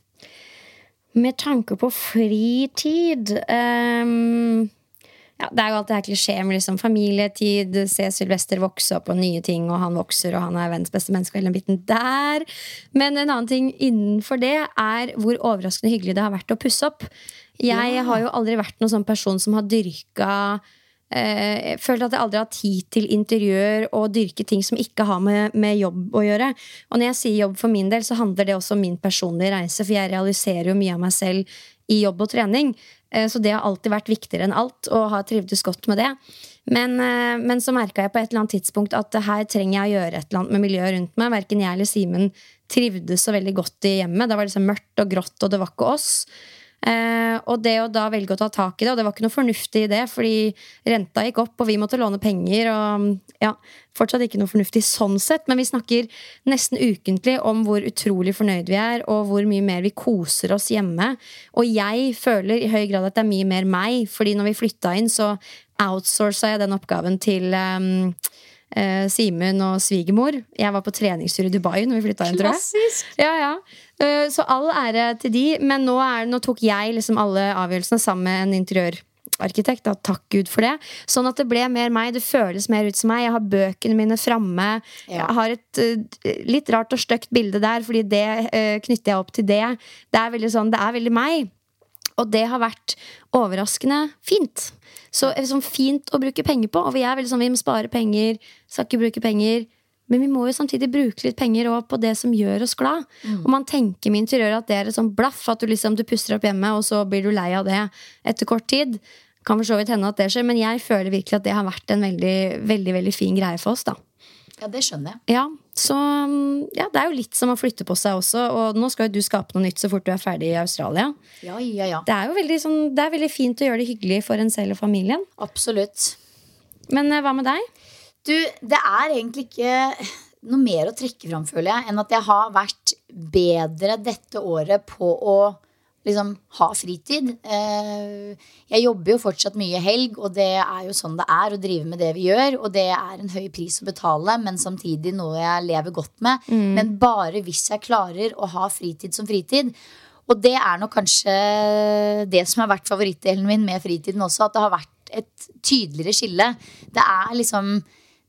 Med tanke på fritid ehm, ja, Det er jo alt det her klisjé med liksom familietid, se Sylvester vokse opp og nye ting, og han vokser, og han er verdens beste menneske, og hele den biten der. Men en annen ting innenfor det er hvor overraskende hyggelig det har vært å pusse opp. Jeg har jo aldri vært noen sånn person som har dyrka eh, Jeg føler at jeg aldri har tid til interiør og dyrke ting som ikke har med, med jobb å gjøre. Og når jeg sier jobb for min del, så handler det også om min personlige reise, for jeg realiserer jo mye av meg selv i jobb og trening. Eh, Så det har alltid vært viktigere enn alt, og har trivdes godt med det. Men, eh, men så merka jeg på et eller annet tidspunkt at her trenger jeg å gjøre et eller annet med miljøet rundt meg. Verken jeg eller Simen trivdes så veldig godt i hjemmet. Det var liksom mørkt og grått, og det var ikke oss. Eh, og det å da velge å ta tak i det, og det var ikke noe fornuftig i det, fordi renta gikk opp, og vi måtte låne penger, og ja, fortsatt ikke noe fornuftig sånn sett, men vi snakker nesten ukentlig om hvor utrolig fornøyd vi er, og hvor mye mer vi koser oss hjemme. Og jeg føler i høy grad at det er mye mer meg, fordi når vi flytta inn, så outsourca jeg den oppgaven til um, eh, Simen og svigermor. Jeg var på treningstur i Dubai når vi flytta inn, tror jeg. Klassisk! Ja, ja. Eh, Så all ære til de, men nå, er, nå tok jeg liksom alle avgjørelsene sammen med en interiørarkitekt. Da. Takk Gud for det. Sånn at det ble mer meg. Det føles mer ut som meg. Jeg har bøkene mine framme. Ja. Jeg har et eh, litt rart og stygt bilde der, fordi det eh, knytter jeg opp til det. Det er veldig sånn, det er veldig meg. Og det har vært overraskende fint. Så det er sånn fint å bruke penger på. Og vi er veldig sånn, vi må spare penger, skal ikke bruke penger. Men vi må jo samtidig bruke litt penger også på det som gjør oss glad. Og man tenker med interiør at det er et sånn blaff, at du liksom du puster opp hjemme, og så blir du lei av det etter kort tid. Kan for så vidt hende at det skjer, men jeg føler virkelig at det har vært en veldig, veldig, veldig fin greie for oss. da Ja, det skjønner jeg. Ja, så mm, ja, det er jo litt som å flytte på seg også. Og nå skal jo du skape noe nytt så fort du er ferdig i Australia. Ja, ja, ja. Det er jo veldig, sånn, det er veldig fint å gjøre det hyggelig for en selv og familien. Absolutt. Men eh, hva med deg? Du, det er egentlig ikke noe mer å trekke fram, føler jeg, enn at jeg har vært bedre dette året på å liksom ha fritid. Eh, Jeg jobber jo fortsatt mye helg, og det er jo sånn det er å drive med det vi gjør. Og det er en høy pris å betale, men samtidig noe jeg lever godt med. Men bare hvis jeg klarer å ha fritid som fritid. Og det er nok kanskje det som har vært favorittdelen min med fritiden også, at det har vært et tydeligere skille. Det er liksom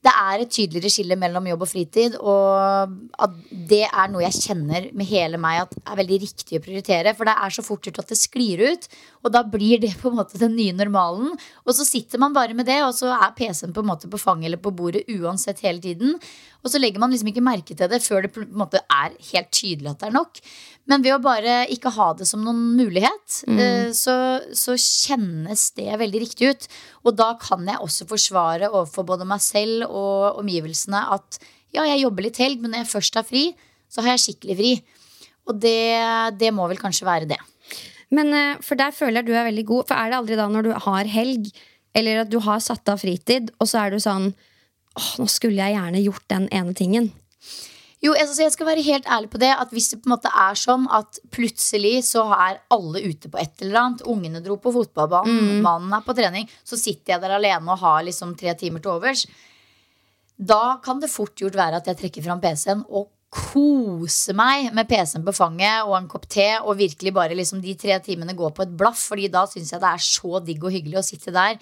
det er et tydeligere skille mellom jobb og fritid. Og det er noe jeg kjenner med hele meg at er veldig riktig å prioritere. For det er så fort gjort at det sklir ut. Og da blir det på en måte den nye normalen. Og så sitter man bare med det, og så er PC-en på en måte på fanget eller på bordet uansett hele tiden. Og så legger man liksom ikke merke til det før det på en måte er helt tydelig at det er nok. Men ved å bare ikke ha det som noen mulighet, mm. så, så kjennes det veldig riktig ut. Og da kan jeg også forsvare overfor både meg selv og omgivelsene at ja, jeg jobber litt helg, men når jeg først har fri, så har jeg skikkelig fri. Og det, det må vel kanskje være det. Men eh, For der føler jeg du er veldig god. For er det aldri da når du har helg, eller at du har satt av fritid, og så er du sånn Åh, nå skulle jeg gjerne gjort den ene tingen. Jo, altså, jeg skal være helt ærlig på det At hvis det på en måte er sånn at plutselig så er alle ute på et eller annet Ungene dro på fotballbanen, mannen er på trening Så sitter jeg der alene og har liksom tre timer til overs Da kan det fort gjort være at jeg trekker fram PC-en Og koser meg med PC-en på fanget Og en kopp te Og virkelig bare liksom de tre timene går på et blaff Fordi da synes jeg det er så digg og hyggelig Å sitte der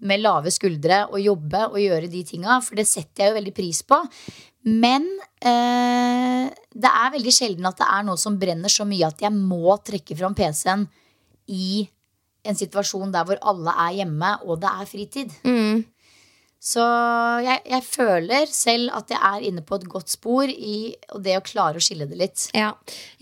med lave skuldre Og jobbe og gjøre de tinga For det setter jeg jo veldig pris på men eh, det er veldig sjelden at det er noe som brenner så mye at jeg må trekke fram PC-en i en situasjon der hvor alle er hjemme, og det er fritid. Så jeg, jeg føler selv at jeg er inne på et godt spor i det å klare å skille det litt. Ja,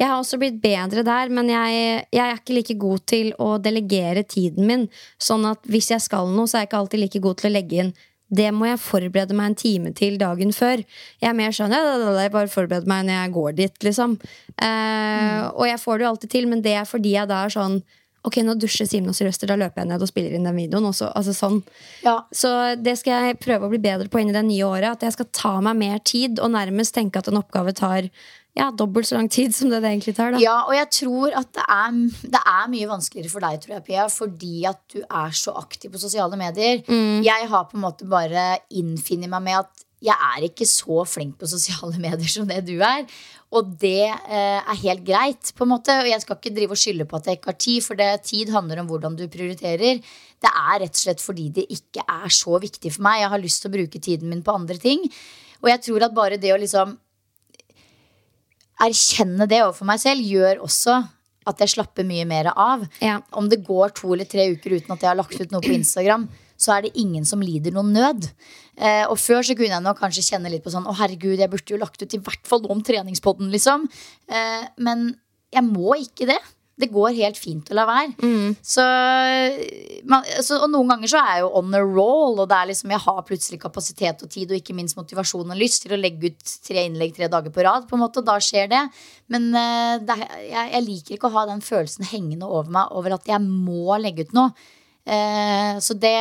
Jeg har også blitt bedre der, men jeg, jeg er ikke like god til å delegere tiden min. Sånn at hvis jeg skal noe, så er jeg ikke alltid like god til å legge inn det må jeg forberede meg en time til dagen før. Jeg er mer sånn ja, da, da, da, jeg bare forbereder meg når jeg går dit, liksom. Eh, Og jeg får det jo alltid til, men det er fordi jeg da er sånn Ok, nå dusjer Simen og Sylvester, da løper jeg ned og spiller inn den videoen. Også, altså sånn. Ja. Så det skal jeg prøve å bli bedre på inn i det nye året. At jeg skal ta meg mer tid og nærmest tenke at en oppgave tar ja, dobbelt så lang tid som det det egentlig tar. da Ja, og jeg tror at det er, det er mye vanskeligere for deg, tror jeg, Pia, fordi at du er så aktiv på sosiale medier. Jeg har på en måte bare innfunnet meg med at jeg er ikke så flink på sosiale medier som det du er. Og det eh, er helt greit, på en måte. Og jeg skal ikke drive og skylde på at jeg ikke har tid, for det, tid handler om hvordan du prioriterer. Det er rett og slett fordi det ikke er så viktig for meg. Jeg har lyst til å bruke tiden min på andre ting. Og jeg tror at bare det å liksom erkjenne det overfor meg selv gjør også at jeg slapper mye mer av. Ja. Om det går to eller tre uker uten at jeg har lagt ut noe på Instagram, så er det ingen som lider noen nød. Eh, og før så kunne jeg nok kanskje kjenne litt på sånn Å, herregud, jeg burde jo lagt ut i hvert fall noe om treningspodden, liksom. Eh, men jeg må ikke det. Det går helt fint å la være. Så, man, så, og noen ganger så er jeg jo on a roll, og det er liksom, jeg har plutselig kapasitet og tid og ikke minst motivasjon og lyst til å legge ut tre innlegg tre dager på rad. på en måte, og Da skjer det. Men eh, det, jeg, jeg liker ikke å ha den følelsen hengende over meg over at jeg må legge ut noe. Eh, så det,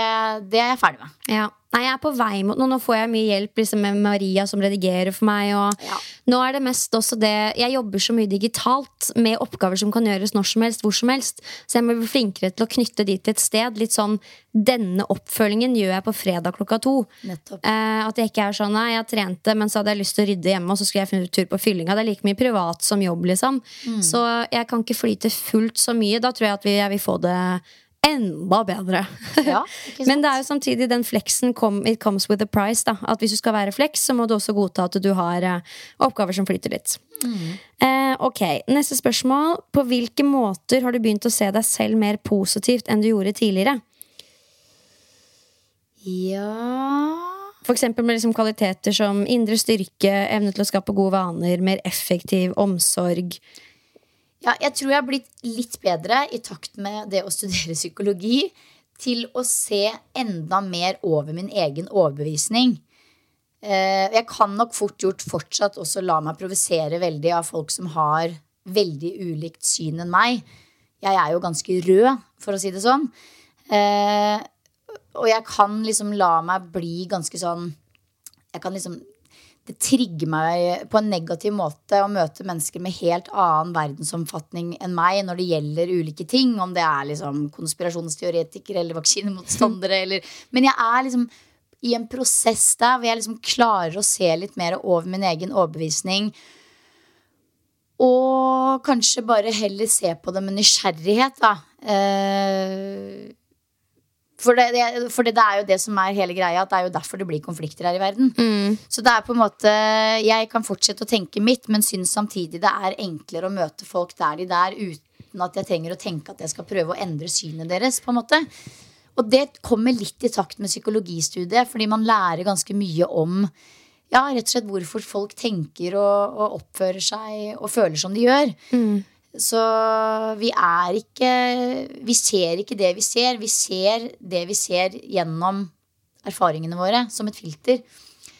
det er jeg ferdig med. Ja. Nei, jeg er på vei mot noe. Nå får jeg mye hjelp liksom, med Maria som redigerer for meg. Ja. Nå er det mest også det Jeg jobber så mye digitalt med oppgaver som kan gjøres når som helst, hvor som helst. Så jeg må bli flinkere til å knytte de til et sted. Litt sånn Denne oppfølgingen gjør jeg på fredag klokka to. Nettopp. Eh, at jeg ikke er sånn Nei, jeg trente, men så hadde jeg lyst til å rydde hjemme, og så skulle jeg finne tur på fyllinga. Det er like mye privat som jobb, liksom. Så jeg kan ikke flyte fullt så mye. Da tror jeg at vi, jeg vil få det enda bedre. Ja. Men det er jo samtidig den fleksen kom, it comes with a price. Da. At hvis du skal være flex, så må du også godta at du har eh, oppgaver som flyter litt. Eh, ok, Neste spørsmål. På hvilke måter har du begynt å se deg selv mer positivt enn du gjorde tidligere? Ja eksempel med liksom kvaliteter som indre styrke, evne til å skape gode vaner, mer effektiv omsorg. Ja, jeg tror jeg har blitt litt bedre i takt med det å studere psykologi til å se enda mer over min egen overbevisning. eh, Jeg kan nok fort gjort fortsatt også la meg provosere veldig av folk som har veldig ulikt syn enn meg. Jeg er jo ganske rød, for å si det sånn. Eh, og jeg kan liksom la meg bli ganske sånn Jeg kan liksom det trigger meg på en negativ måte å møte mennesker med helt annen verdensomfatning enn meg når det gjelder ulike ting. Om det er liksom konspirasjonsteoretikere eller vaksinemotstandere. Eller, men jeg er liksom i en prosess der hvor jeg liksom klarer å se litt mer over min egen overbevisning. Og kanskje bare heller se på det med nysgjerrighet, da. Eh, for, det, for det, er jo det som er hele greia, at det er jo derfor det blir konflikter her i verden. Mm. Så det er på en måte Jeg kan fortsette å tenke mitt, men syns samtidig det er enklere å møte folk der de der, uten at jeg trenger å tenke at jeg skal prøve å endre synet deres. på en måte Og det kommer litt i takt med psykologistudiet, fordi man lærer ganske mye om ja, rett og slett hvorfor folk tenker og, og oppfører seg og føler som de gjør. Mm. Så vi er ikke Vi ser ikke det vi ser. Vi ser det vi ser gjennom erfaringene våre som et filter.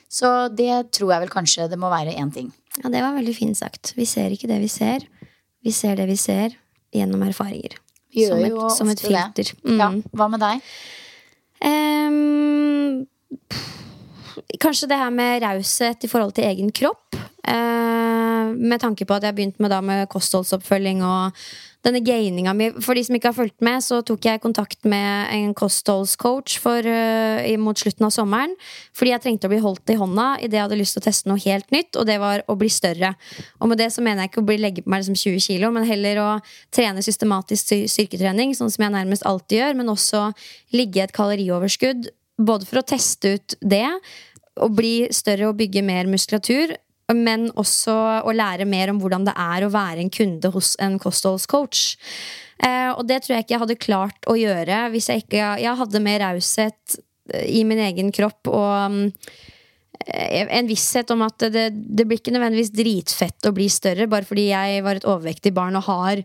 Så det tror jeg vel kanskje det må være én ting. Ja, det var veldig fint sagt. Vi ser ikke det vi ser. Vi ser det vi ser gjennom erfaringer. Vi som, gjør et, jo som et filter. Mm. Ja, hva med deg? Ehm, kanskje det her med raushet i forhold til egen kropp. Eh, med tanke på at jeg har begynt med, da, med kostholdsoppfølging og denne gaininga mi. For de som ikke har fulgt med, så tok jeg kontakt med en kostholdscoach for, uh, mot slutten av sommeren. Fordi jeg trengte å bli holdt i hånda idet jeg hadde lyst til å teste noe helt nytt. Og det var å bli større. Og med det så mener jeg ikke å bli legge på meg liksom 20 kilo, men heller å trene systematisk styrketrening, sånn som jeg nærmest alltid gjør. Men også ligge i et kalorioverskudd. Både for å teste ut det, og bli større og bygge mer muskulatur. Men også å lære mer om hvordan det er å være en kunde hos en kostholdscoach. Eh, og det tror jeg ikke jeg hadde klart å gjøre hvis jeg ikke jeg hadde mer raushet eh, i min egen kropp og mm, eh, en visshet om at det, det blir ikke nødvendigvis dritfett å bli større bare fordi jeg var et overvektig barn og har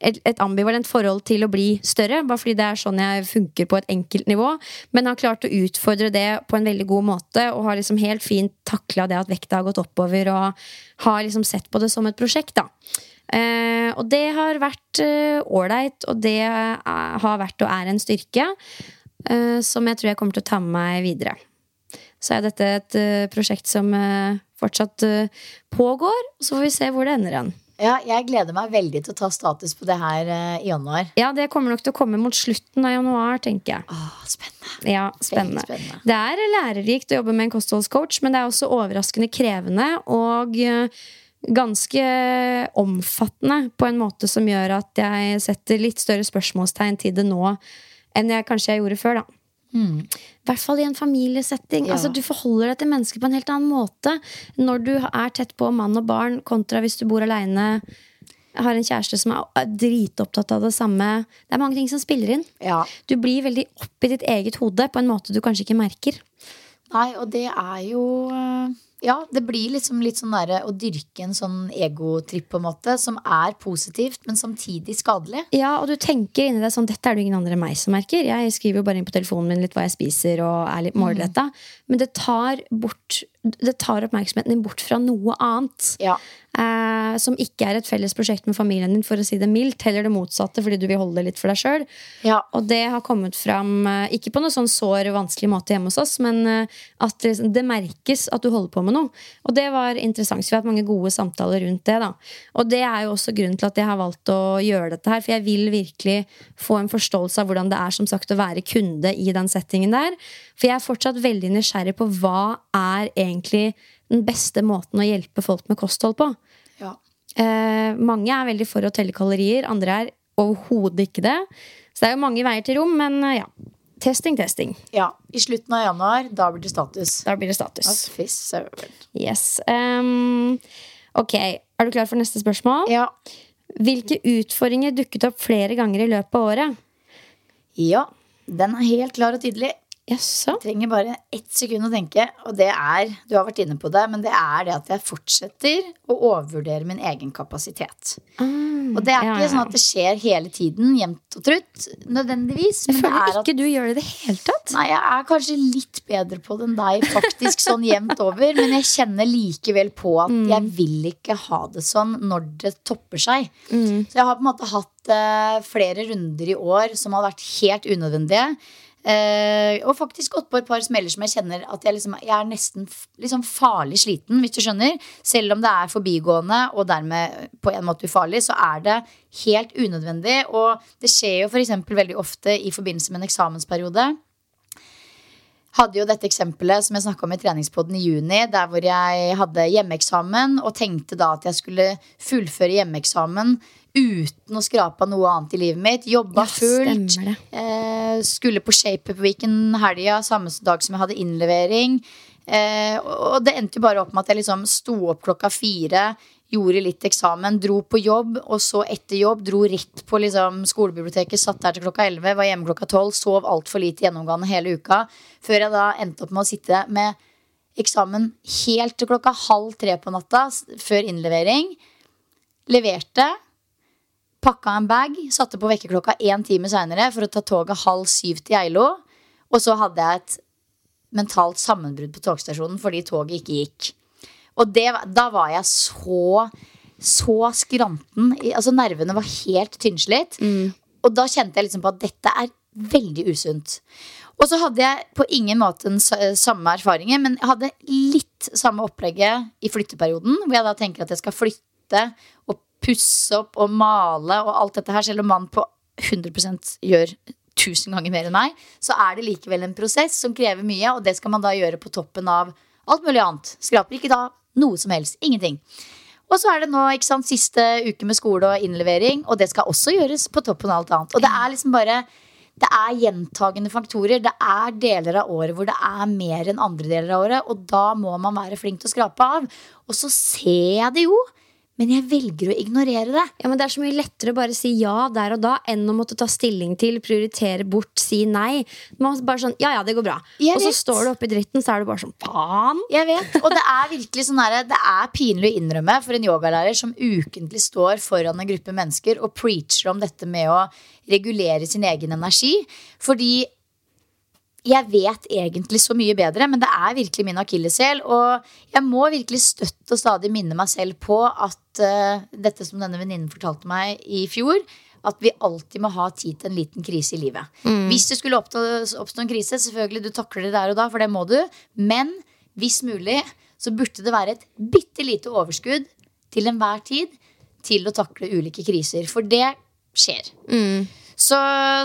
et, ambivalent forhold til å bli større, bare fordi det er sånn jeg funker på et enkelt nivå. Men har klart å utfordre det på en veldig god måte og har liksom helt fint takla det at vekta har gått oppover, og har liksom sett på det som et prosjekt, da. Eh, og det har vært ålreit, og det er, har vært og er en styrke eh, som jeg tror jeg kommer til å ta med meg videre. Så er dette et eh, prosjekt som eh, fortsatt eh, pågår, så får vi se hvor det ender hen. Ja, jeg gleder meg veldig til å ta status på det her eh, i januar. Ja, det kommer nok til å komme mot slutten av januar, tenker jeg. Åh, spennende. Ja, spennende. Veldig spennende. Det er lærerikt å jobbe med en kostholdscoach, men det er også overraskende krevende og eh, ganske omfattende på en måte som gjør at jeg setter litt større spørsmålstegn til det nå enn jeg kanskje jeg gjorde før, da. I hvert fall i en familiesetting. Mm. Ja. Altså, du forholder deg til mennesker på en helt annen måte når du er tett på mann og barn, kontra hvis du bor aleine. Har en kjæreste som er dritopptatt av det samme. Det er mange ting som spiller inn. Ja. Du blir veldig opp i ditt eget hode på en måte du kanskje ikke merker. Nei, og det er jo eh, Ja, det blir liksom litt sånn derre å dyrke en sånn egotripp, på en måte, som er positivt, men samtidig skadelig. Ja, og du tenker inni deg sånn Dette er det ingen andre enn meg som merker. Jeg skriver jo bare inn på telefonen min litt hva jeg spiser, og er litt målretta. Men det tar, bort, det tar oppmerksomheten din bort fra noe annet. Ja. Eh, som ikke er et felles prosjekt med familien din, for å si det mildt. Heller det motsatte, fordi du vil holde det litt for deg sjøl. Ja. Og det har kommet fram, eh, ikke på noe sånn sår og vanskelig måte hjemme hos oss, men eh, at det, det merkes at du holder på med noe. Og det var interessant. Så vi har hatt mange gode samtaler rundt det. da. Og det er jo også grunnen til at jeg har valgt å gjøre dette her. For jeg vil virkelig få en forståelse av hvordan det er som sagt å være kunde i den settingen der. For jeg er fortsatt veldig nysgjerrig på hva er egentlig den beste måten å hjelpe folk med kosthold på. Ja. Eh, mange er veldig for å telle kalorier, andre er overhodet ikke det. Så det er jo mange veier til rom, men eh, ja. Testing, testing. ja. I slutten av januar, da blir det status. Da blir det status. Yes. Um, ok, er du klar for neste spørsmål? Ja. Hvilke utfordringer dukket opp flere ganger i løpet av året? ja. Den er helt klar og tydelig. Jaså? trenger bare ett sekund å tenke, og det er Du har vært inne på det, men det er det at jeg fortsetter å overvurdere min egen kapasitet. Og det er ja, ikke sånn at det skjer hele tiden, jevnt og trutt, nødvendigvis. Jeg føler det er føler at ikke du gjør det i det hele tatt. Nei, jeg er kanskje litt bedre på det enn deg, faktisk, sånn jevnt over. Men jeg kjenner likevel på at Mm. jeg vil ikke ha det sånn når det topper seg. Mm. Så jeg har på en måte hatt uh, flere runder i år som har vært helt unødvendige. Eh, og faktisk gått på et par smeller som jeg kjenner at jeg, liksom, jeg er nesten liksom farlig sliten, hvis du skjønner. Selv om det er forbigående og dermed på en måte ufarlig, så er det helt unødvendig. Og det skjer jo f.eks. veldig ofte i forbindelse med en eksamensperiode hadde jo dette eksempelet som jeg snakka om i treningspodden i juni, der hvor jeg hadde hjemmeeksamen og tenkte da at jeg skulle fullføre hjemmeeksamen uten å skrape av noe annet i livet mitt. Jobba Ja, fullt. Eh, skulle på ShapeUp Weekend helga, samme dag som jeg hadde innlevering. Eh, og det endte jo bare opp med at jeg liksom sto opp klokka fire, gjorde litt eksamen, dro på jobb, og så etter jobb dro rett på liksom skolebiblioteket, satt der til klokka 11, var hjemme klokka 12, sov altfor lite gjennomgående hele uka, før jeg da endte opp med å sitte med eksamen helt til klokka halv tre på natta, før innlevering. Leverte. Pakka en bag, satte på vekkerklokka én time seinere for å ta toget halv syv til Geilo. Og så hadde jeg et mentalt sammenbrudd på togstasjonen fordi toget ikke gikk. Og det, da var jeg så så skranten. Altså Nervene var helt tynnslitt. Og da kjente jeg liksom på at dette er veldig usunt. Og så hadde jeg på ingen måte den samme erfaringen, men jeg hadde litt samme opplegget i flytteperioden. Hvor jeg da tenker at jeg skal flytte og pusse opp og male og alt dette her, selv om man på 100% gjør tusen ganger mer enn meg, så er det likevel en prosess som krever mye, og det skal man da gjøre på toppen av alt mulig annet. Skraper ikke da noe som helst. Ingenting. Og så er det nå ikke sant, siste uke med skole og innlevering, og det skal også gjøres på toppen av alt annet. Og det er liksom bare det er gjentagende faktorer. Det er deler av året hvor det er mer enn andre deler av året, og da må man være flink til å skrape av. Og så ser jeg det jo, men jeg velger å ignorere det. Ja, men Det er så mye lettere å bare si ja der og da enn å måtte ta stilling til, prioritere bort, si nei. Man bare sånn, ja ja, det går bra Jeg Og så står du oppi dritten, så er du bare sånn faen. Jeg vet, og det er virkelig sånn her, Det er pinlig å innrømme for en yogalærer som ukentlig står foran en gruppe mennesker og preacher om dette med å regulere sin egen energi. Fordi jeg vet egentlig så mye bedre, men det er virkelig min akilleshæl. Og jeg må virkelig støtt og stadig minne meg selv på at uh, dette som denne venninnen fortalte meg i fjor, at vi alltid må ha tid til en liten krise i livet. Hvis det skulle oppstå, oppstå en krise, selvfølgelig du takler det der og da, for det må du. Men hvis mulig så burde det være et bitte lite overskudd til enhver tid til å takle ulike kriser. For det skjer. Så,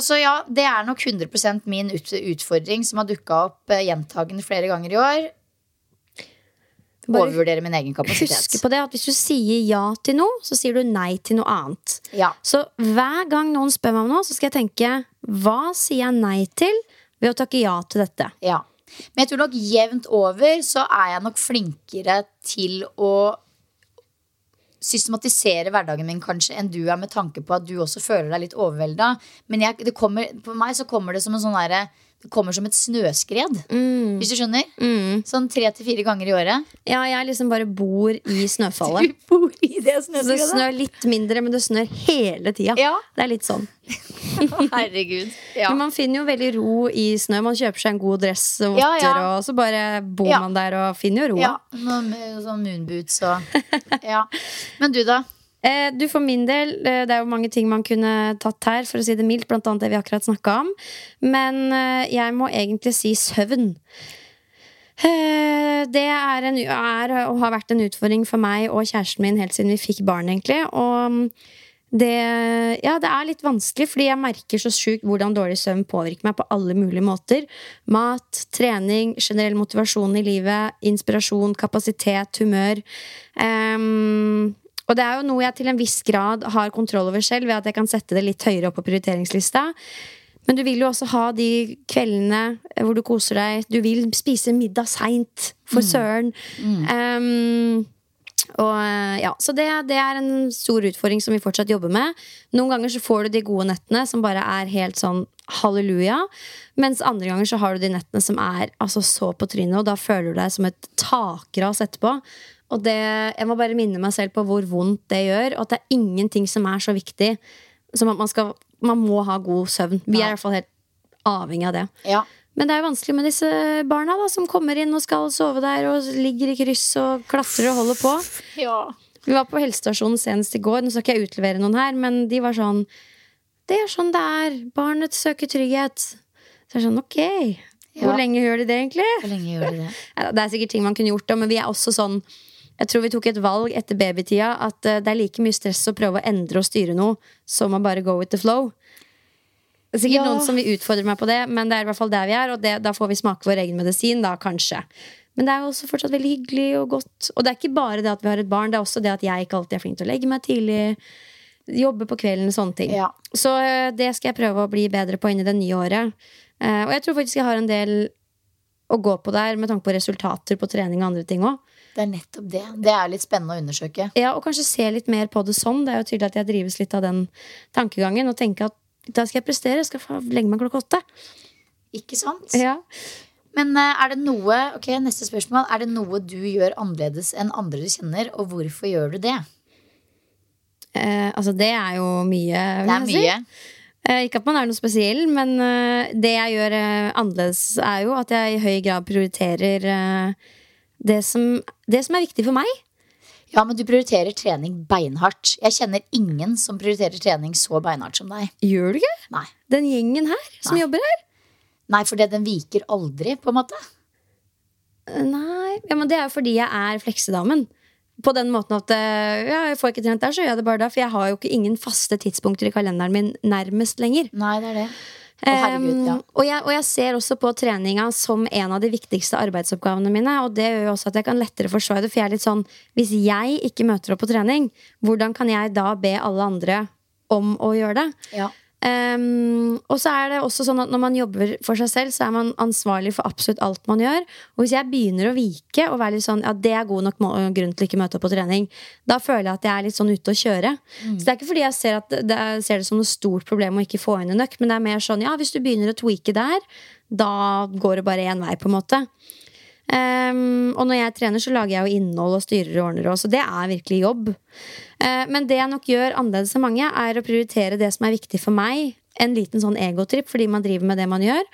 så ja, det er nok 100% min ut, utfordring som har dukka opp eh, gjentagende flere ganger i år. Bare Overvurdere min egen kapasitet. Husk på det at hvis du sier ja til noe, så sier du nei til noe annet. Ja. Så hver gang noen spør meg om noe, så skal jeg tenke hva sier jeg nei til ved å takke ja til dette? Ja. Men jeg tror nok jevnt over så er jeg nok flinkere til å systematisere hverdagen min kanskje enn du er med tanke på at du også føler deg litt overvelda. Men jeg, det kommer, på meg så kommer det som en sånn derre Det kommer som et snøskred. Hvis du skjønner? Sånn tre til fire ganger i året. Ja, jeg liksom bare bor i snøfallet. Du bor i det Så det snør litt mindre, men det snør hele tida. Ja. Det er litt sånn. Herregud. Ja. Men man finner jo veldig ro i snø. Man kjøper seg en god dress og votter, ja. og så bare bor Ja. man der og finner jo roa. Ja, noe med sånn moonboots og Ja. Men du, da? Eh, du, For min del, eh, det er jo mange ting man kunne tatt her, for å si det mildt, blant annet det vi akkurat snakka om. Men eh, jeg må egentlig si søvn. Det er, en, er og har vært en utfordring for meg og kjæresten min helt siden vi fikk barn, egentlig. Og det, ja, det er litt vanskelig, fordi jeg merker så sjukt hvordan dårlig søvn påvirker meg på alle mulige måter. Mat, trening, generell motivasjon i livet, inspirasjon, kapasitet, humør. Um, og det er jo noe jeg til en viss grad har kontroll over selv, ved at jeg kan sette det litt høyere opp på prioriteringslista. Men du vil jo også ha de kveldene hvor du koser deg. Du vil spise middag seint, for søren. Ehm, Og, eh, ja, så det, det er en stor utfordring som vi fortsatt jobber med. Noen ganger så får du de gode nettene som bare er helt sånn halleluja. Mens andre ganger så har du de nettene som er altså, så på trynet, og da føler du deg som et takras etterpå. Og det, jeg må bare minne meg selv på hvor vondt det gjør, og at det er ingenting som er så viktig som at man skal Man må ha god søvn. Vi er i hvert fall helt avhengig av det. Ja. Men det er jo vanskelig med disse barna da som kommer inn og skal sove der og ligger i kryss og klatrer og holder på. Ja. Vi var på helsestasjonen senest i går. Nå skal ikke jeg utlevere noen her, men de var sånn Det er sånn det er. Barnet søker trygghet. Så jeg er sånn, ok. Hvor lenge gjør de det, egentlig? Hvor lenge gjør de det? Det er sikkert ting man kunne gjort, da, men vi er også sånn Jeg tror vi tok et valg etter babytida at eh, det er like mye stress å prøve å endre og styre noe som å bare go with the flow. Det er sikkert Ja. noen som vil utfordre meg på det, men det er i hvert fall der vi er, og det, da får vi smake vår egen medisin, da kanskje. Men det er jo også fortsatt veldig hyggelig og godt. Og det er ikke bare det at vi har et barn, det er også det at jeg ikke alltid er flink til å legge meg tidlig. Jobbe på kvelden, sånne ting. Ja. Så eh, det skal jeg prøve å bli bedre på inn i det nye året. Eh, Og jeg tror faktisk jeg har en del å gå på der med tanke på resultater på trening og andre ting òg. Det er nettopp det. Det er litt spennende å undersøke. Ja, og kanskje se litt mer på det sånn. Det er jo tydelig at jeg drives litt av den tankegangen. Og tenke at da skal jeg prestere. Jeg skal legge meg klokka åtte. Ikke sant? Ja. Men eh, er det noe Ok, neste spørsmål. Er det noe du gjør annerledes enn andre du kjenner, og hvorfor gjør du det? Eh, altså, det er jo mye. Det er si. mye. Eh, ikke at man er noe spesiell, men eh, det jeg gjør eh, annerledes, er jo at jeg i høy grad prioriterer eh, det, som, det som er viktig for meg. Ja, men du prioriterer trening beinhardt. Jeg kjenner ingen som prioriterer trening så beinhardt som deg. Gjør du ikke? Nei. Den gjengen her som Nei. jobber her? Nei, for det, den viker aldri, på en måte. Eh, Nei, ja, men det er jo fordi jeg er fleksedamen. På den måten at eh, ja, jeg får ikke trent der, så gjør jeg det bare da. For jeg har jo ikke ingen faste tidspunkter i kalenderen min nærmest lenger. Nei, det er det. Herregud, ja. Um, og, jeg, og jeg ser også på treninga som en av de viktigste arbeidsoppgavene mine. Og det gjør jo også at jeg kan lettere forsvare det. For jeg er litt sånn Hvis jeg ikke møter opp på trening, hvordan kan jeg da be alle andre om å gjøre det? Ja. Um, og så er det også sånn at når man jobber for seg selv, så er man ansvarlig for absolutt alt man gjør. Og hvis jeg begynner å vike og være litt sånn ja, det er god nok grunn til ikke møte opp på trening, da føler jeg at jeg er litt sånn ute å kjøre. Så det er ikke fordi jeg ser, at det, er, ser det som noe stort problem å ikke få inn en økt, men det er mer sånn ja, hvis du begynner å tweake der, da går det bare én vei, på en måte. Um, og når jeg trener, så lager jeg jo innhold og styrer og ordner. og så det er virkelig jobb. Uh, men det jeg nok gjør annerledes enn mange, er å prioritere det som er viktig for meg. En liten sånn egotripp fordi man driver med det man gjør.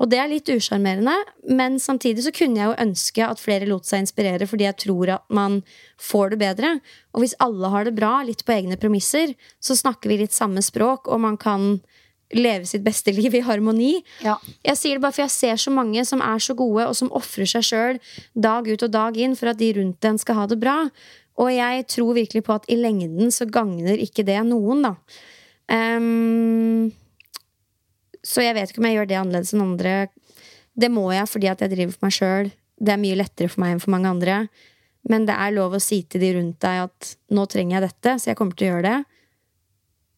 Og det er litt usjarmerende, men samtidig så kunne jeg jo ønske at flere lot seg inspirere fordi jeg tror at man får det bedre. Og hvis alle har det bra, litt på egne premisser, så snakker vi litt samme språk, og man kan leve sitt beste liv i harmoni. Ja. Jeg sier det bare for jeg ser så mange som er så gode, og som ofrer seg sjøl dag ut og dag inn for at de rundt en skal ha det bra. Og jeg tror virkelig på at i lengden så gagner ikke det noen, da. Um, så jeg vet ikke om jeg gjør det annerledes enn andre. Det må jeg fordi at jeg driver for meg sjøl. Det er mye lettere for meg enn for mange andre. Men det er lov å si til de rundt deg at nå trenger jeg dette, så jeg kommer til å gjøre det.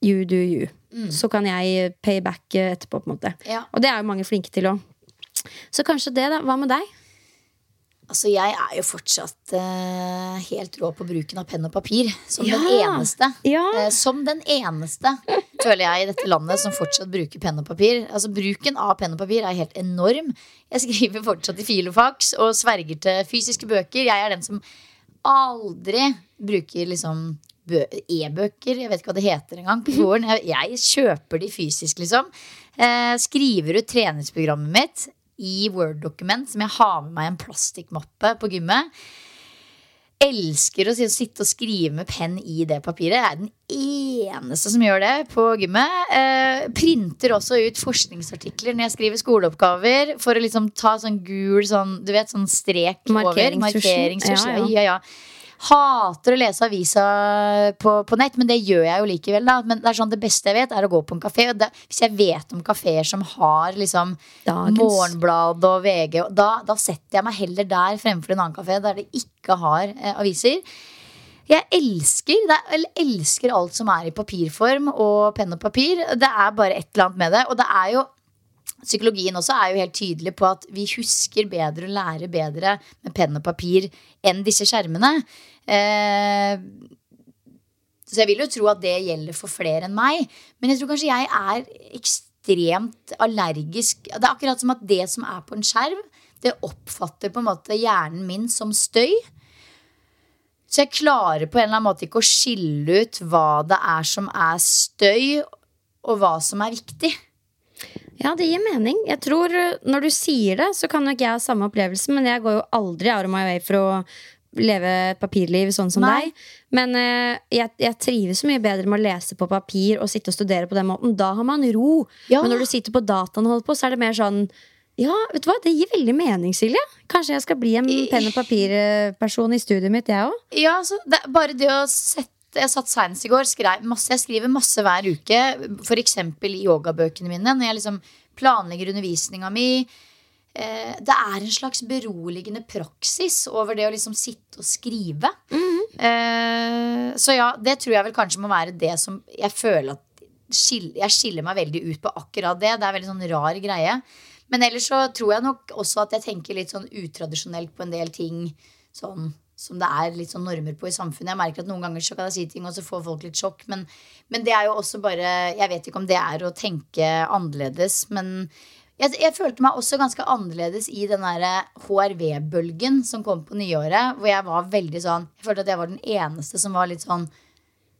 You do you. Så kan jeg pay back etterpå, på en måte. Ja. Og det er jo mange flinke til òg. Så kanskje det, da. Hva med deg? Altså, jeg er jo fortsatt uh, helt rå på bruken av penn og papir. Som Ja. den eneste. Ja. Uh, som den eneste, føler jeg, i dette landet som fortsatt bruker penn og papir. Altså, Bruken av penn og papir er helt enorm. Jeg skriver fortsatt i filofax og sverger til fysiske bøker. Jeg er den som aldri bruker liksom e-bøker. Jeg vet ikke hva det heter engang. på gården. Jeg, jeg kjøper de fysisk, liksom. Eh, skriver ut treningsprogrammet mitt i Word-dokument som jeg har med meg i en plastikkmappe på gymmet. Elsker å sitte og skrive med penn i det papiret. Jeg er den eneste som gjør det på gymmet. Eh, printer også ut forskningsartikler når jeg skriver skoleoppgaver. For å liksom ta sånn gul sånn, du vet, sånn strek over. Markeringstusjen. Ja, ja. Ja, ja. Hater å lese avisa på, på nett, men det gjør jeg jo likevel. da Men det er sånn det beste jeg vet, er å gå på en kafé. Og det, hvis jeg vet om kafeer som har liksom Dagens. Morgenblad og VG, og da, da setter jeg meg heller der fremfor en annen kafé der det ikke har eh, aviser. Jeg elsker, det er, eller elsker alt som er i papirform og penn og papir. Det er bare et eller annet med det. Og det er jo Psykologien også er jo helt tydelig på at vi husker bedre og lærer bedre med penn og papir enn disse skjermene. Eh, så jeg vil jo tro at det gjelder for flere enn meg. Men jeg tror kanskje jeg er ekstremt allergisk. Det er akkurat som at det som er på en skjerm, det oppfatter på en måte hjernen min som støy. Så jeg klarer på en eller annen måte ikke å skille ut hva det er som er støy, og hva som er viktig. Ja, det gir mening. Jeg tror eh, Når du sier det, så kan nok jeg ha samme opplevelse, men jeg går jo aldri out of my way for å leve et papirliv sånn som Nei. deg. Men uh, jeg, jeg trives så mye bedre med å lese på papir og sitte og studere på den måten. Da har man ro. Ja. Men når du sitter på dataen og holder på, så er det mer sånn ja, vet du hva, Det gir veldig mening, Silje. Kanskje jeg skal bli en penn og papirperson i studiet mitt, jeg òg. Ja, altså, det, bare det å sette Jeg satt seinest i går, skrev masse, jeg skriver masse hver uke. F.eks. i yogabøkene mine. Når jeg liksom planlegger undervisninga mi. Eh, det er en slags beroligende praksis over det å liksom sitte og skrive. eh, så ja, det tror jeg vel kanskje må være det som jeg føler at Jeg skiller meg veldig ut på akkurat det. Det er veldig sånn rar greie. Men ellers så tror jeg nok også at jeg tenker litt sånn utradisjonelt på en del ting. Sånn som det er litt sånn normer på i samfunnet. Jeg merker at Noen ganger så kan jeg si ting, og så får folk litt sjokk. Men, men det er jo også bare Jeg vet ikke om det er å tenke annerledes, men jeg, jeg følte meg også ganske annerledes i den derre HRV-bølgen som kom på nyåret. Hvor jeg var veldig sånn Jeg følte at jeg var den eneste som var litt sånn